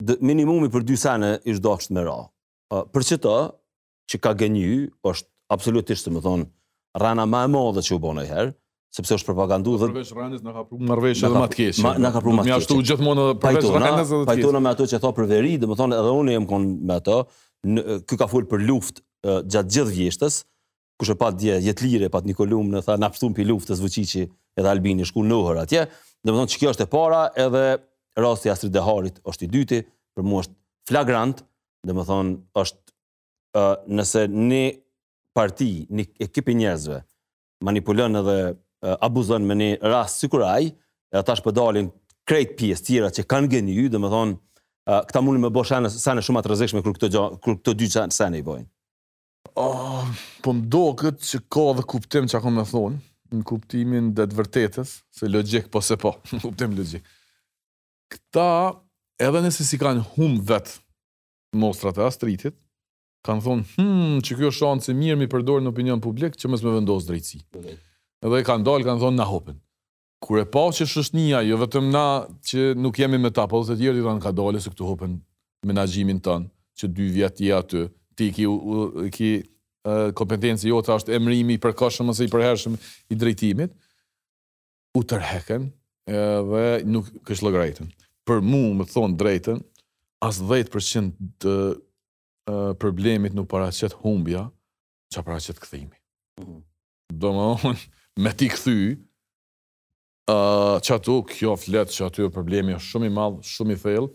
S1: dë, minimumi për dy sene ish dasht me ra. A, për qeto, që ka gënjy, është absolutisht domethonë, rrena ma e madhe që u bo nojherë, sepse është propagandu dhe...
S2: Përveç rrenës, na ka pru marrëveshje edhe ma të
S1: keqë. Na ka pru ma të
S2: keqë.
S1: Njashtu
S2: gjithmonë edhe përveç rrenës edhe të keqë.
S1: Pajtona me ato që tha për veri, domethonë edhe unë jem konë me ato, ky ka fol për luft gjatë gjithë vjeshtës, kush e pat dje, Jetlir, pat një kolumne, tha, na pshtun pi luftës Vuçiqi edhe Albini, shkun n'Ohër atje, domethonë qikjo është e para edhe rasti i Astrit Deharit është i dyti, për mu është flagrant, domethonë është nëse një parti, një ekip i njerëzve, manipulon edhe abuzon me një rast sikur ai, edhe tash po dalin krejt pjesë tjera që kanë gënjy, domethonë, këta mujnë me bo sene, sene shumë të rrezikshme kur këto, kur këto dy sene, sene i bojnë.
S2: Uh, po më doket që ka dhe kuptim qa kom me thonë, në kuptimin e të vërtetës, se logjik po se po, në kuptim logjik. Këta, edhe nëse s'i kanë hum vetë mostrat e Astritit, kanë thonë, hmm, që kjo shancë e mirë me i përdorë në opinion publik, që mos me vendosë drejtësi. Edhe kanë dalë, kanë thonë, na hupën. Kur e pa që shoqnia, jo vetëm na që nuk jemi me ta, po edhe të tjerët kanë dalë, se këtu hupën n'menaxhimin tënd, që dy vjet je aty, ti ki, ki kompetenci jote, është emrimi i përkohshëm, ose i përhershëm i drejtimit, u tërheken, dhe nuk kështë lëgrajten. Për mu, me thonë drejtën, as 10% të problemit nuk paraqet humbja, sa paraqet kthimi. Mhm. Domethonë, me t'i kthy, qaty kjo flet që aty problemi është shumë i madh, shumë i thellë,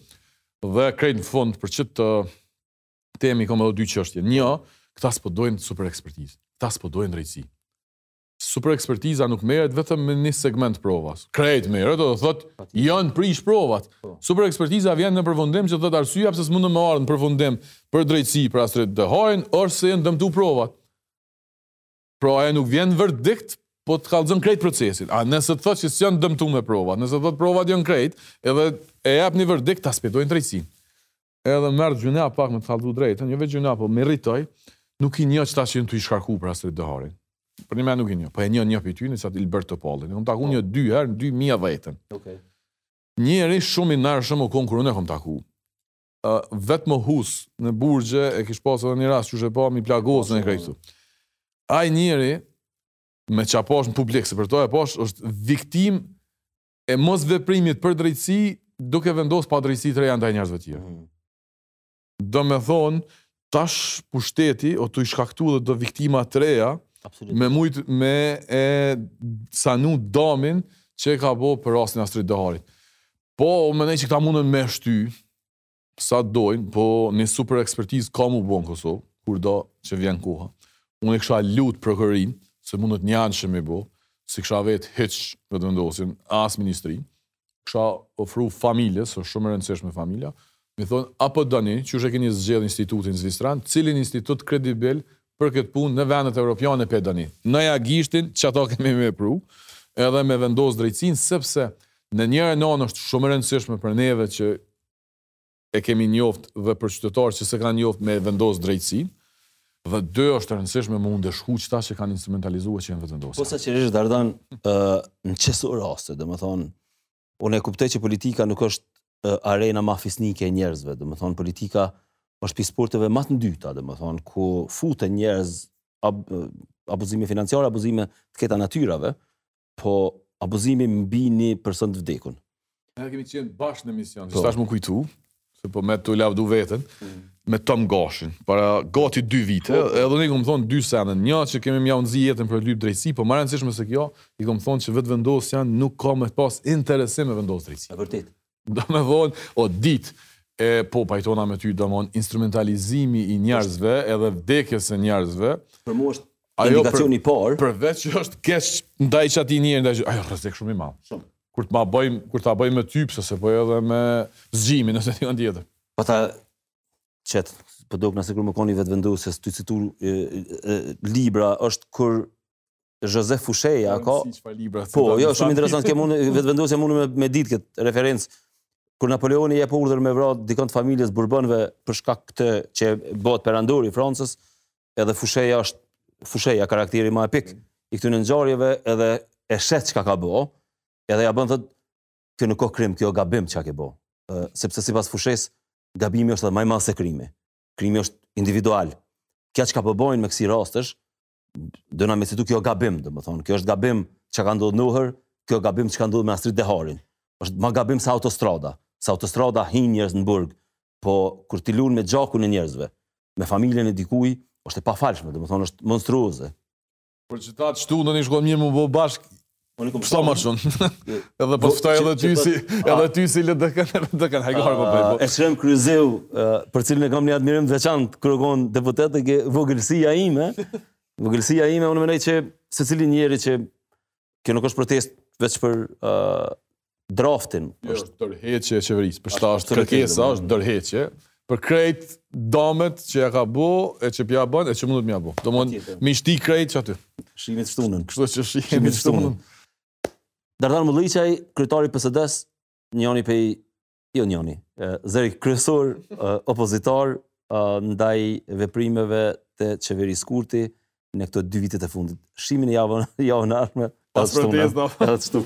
S2: dhe krejt në fund për qet temë kom edhe dy çështje. Një, këta s'po dojnë super ekspertizë, këta s'po dojnë drejtësi. Super ekspertiza nuk merret vetëm me një segment provash. Krejt merret, do të thotë janë prish provat. Po. Super ekspertiza vjen në përfundim që thotë arsyeja pse s'mundën me ardhë në përfundim për drejtësi për Astrit Deharin është se janë dëmtu provat. Pra ajo nuk jep verdikt, po të kallzon krejt procesin. A nëse të thotë që s'janë të dëmtume provat, nëse thotë provat janë krejt, edhe e jep një verdikt, këta s'p'e dojnë drejtësinë. edhe merr gjynah pak me të kallzu drejtën, jo veç gjynah, po mërzitna, nuk i njoh qata që janë shkarku për Astrit Deharin. Për nime nuk i njoh, po e njoh një prej tyne, Ilber Topallin. Unë e kom taku një po. dy herë në 2010-ën.
S1: Okay.
S2: Njeri shumë i nershëm o kon kur e kom taku. Uh, vetëm u hus në burgje, e kish pasë edhe një rast që është pa, e plagosën e krejt. Ai njeri, me që aposh në publik, se për to e aposh, është viktim e mosveprimit për drejtësi duke vendos padrejtësi të reja ndaj njerëzve tjerë. Mm. Domethonë, tash pushteti o tuj shkaktu edhe do viktima të reja me mujt me e sanu damin që e ka bo për rastin e Astrit Deharit. Po, mendoj që këta mundën me shty, Sa dojnë, po një super ekspertizë ka mu bo në Kosovë, kurdo që vjen koha. Unë e kisha lutë prokurorin, se mundet njëanshëm me bo, s'i kisha vetë hiq në të vendosin, as ministrinë, kisha ofru familjes, se shumë e rëndësishme familja, me i thonë, a po doni, qysh e keni zgjedhë institutin zvicran, cilin institut kredibil për këtë punë në vendet evropiane po doni. Vnjani gishtin, qato kemi me pru, edhe me vendos drejtsinë, sepse në njërën anë është shumë rëndësishme për neve që e kemi njoftë dhe për qytetarët që s'e kanë njoftë me vendos drejtësinë dhe dy është e rëndësishme me u ndëshku qëta që kanë instrumentalizuar që janë vetëvendosja.
S1: Po sinqerisht Dardan në qësu raste, domethënë, unë e kuptoj që politika nuk është arena ma fisnike e njerëzve, domethënë, politika është prej sporteve ma të ndyta, domethënë, ku futen njerëz abuzime financiare, abuzime të këtyre natyrave, Po abuzimi mbi një person të vdekun.
S2: Ne kemi qenë bashkë në emision.
S1: Po.
S2: Tash më kujtu, se jo me të lavdu veten, mm. me Tom Gashin, para gati 2 vite, po, po. edhe unë i kam thon dy sene, një që kemi me jau nxi jetën për me lyp drejtësi, po ma rëndësishme se kjo, i kam thon që Vetëvendosja nuk ka me pas interesim me vendos drejtësi.
S1: Është vërtet.
S2: Domethënë, o dit, e po pajtona me ty domethënë instrumentalizimi i njerëzve edhe vdekjes së njerëzve.
S1: Për mua është indikacioni i parë.
S2: Përveç që është keq ndaj qati njeri ndaj, ai o rrezik shumë i madh.
S1: Shumë.
S2: Kur të ma bëjmë, kur ta bëjmë me ty, pse s'e, po edhe me Zgjimin ose një tjetër.
S1: Po ta çet, po duk nëse kur me kon i Vetëvendosjes tu i citu libra është kur Jozef Fusheja, ka... Po, jo, shumë interesant, që mund, Vetëvendosja mund me, me ditë këtë referencë, kur Napoleoni jep urdhër me vratë dikon të familjes Burbonëve për shkak këtë që bëhet perandori i Francës, edhe Fusheja është, Fusheja, karakteri ma epik, mm. i këtyne ngjarjeve edhe e sheh çka ka bo, edhe ja bën thotë, kjo nuk o krim, kjo gabim çka ke bo, sepse sipas Fushesë, gabimi është edhe ma i madh se krimi, krimi është individual, kjo çka po bojnë po me kësi rastësh, dona me citu kjo gabim, domethënë, kjo është gabim çka ka ndodhë niher, kjo gabim që ka ndodhë me Astrit Deharin, është ma gabim se autostrada, se autostrada hin njerëz në burg, po kur ti lunë me gjakun e njerëzve, me familjen e dikuj, është e pafalshme, domethënë, është monstruoze.
S2: Për qata të shtunën ish kon mirë m'u bo bashkë,
S1: Unë kuptoj.
S2: Sa më shumë. Edhe po ftoj edhe ty si, edhe ty si LDK, LDK, hajgare po bëj.
S1: Eshrem Kryeziu, për cilin e kam një admirim të veçantë, kërkon deputet e vogëlsia ime. Vogëlsia ime unë mendoj që secili njeri që kjo nuk është protestë veç për draftin.
S2: Kjo
S1: është
S2: dorëheqje e qeverisë. Për qata është kërkesa, është dorëheqje. Për krejt damet që ja ka bo, e që pja bën, e që mundet me ja bo.
S1: Domethënë,
S2: mi shti krejt qaty.
S1: Shihemi t'shtunën.
S2: Kështu që shihemi t'shtunën.
S1: Dardan Molliqaj, kryetar i PSD-së, njëni pej, jo njëni, zëri kryesor opozitar ndaj veprimeve të qeverisë Kurti në këto dy vitet e fundit. Shihemi javën, javën e ardhme,
S2: pas
S1: protestës,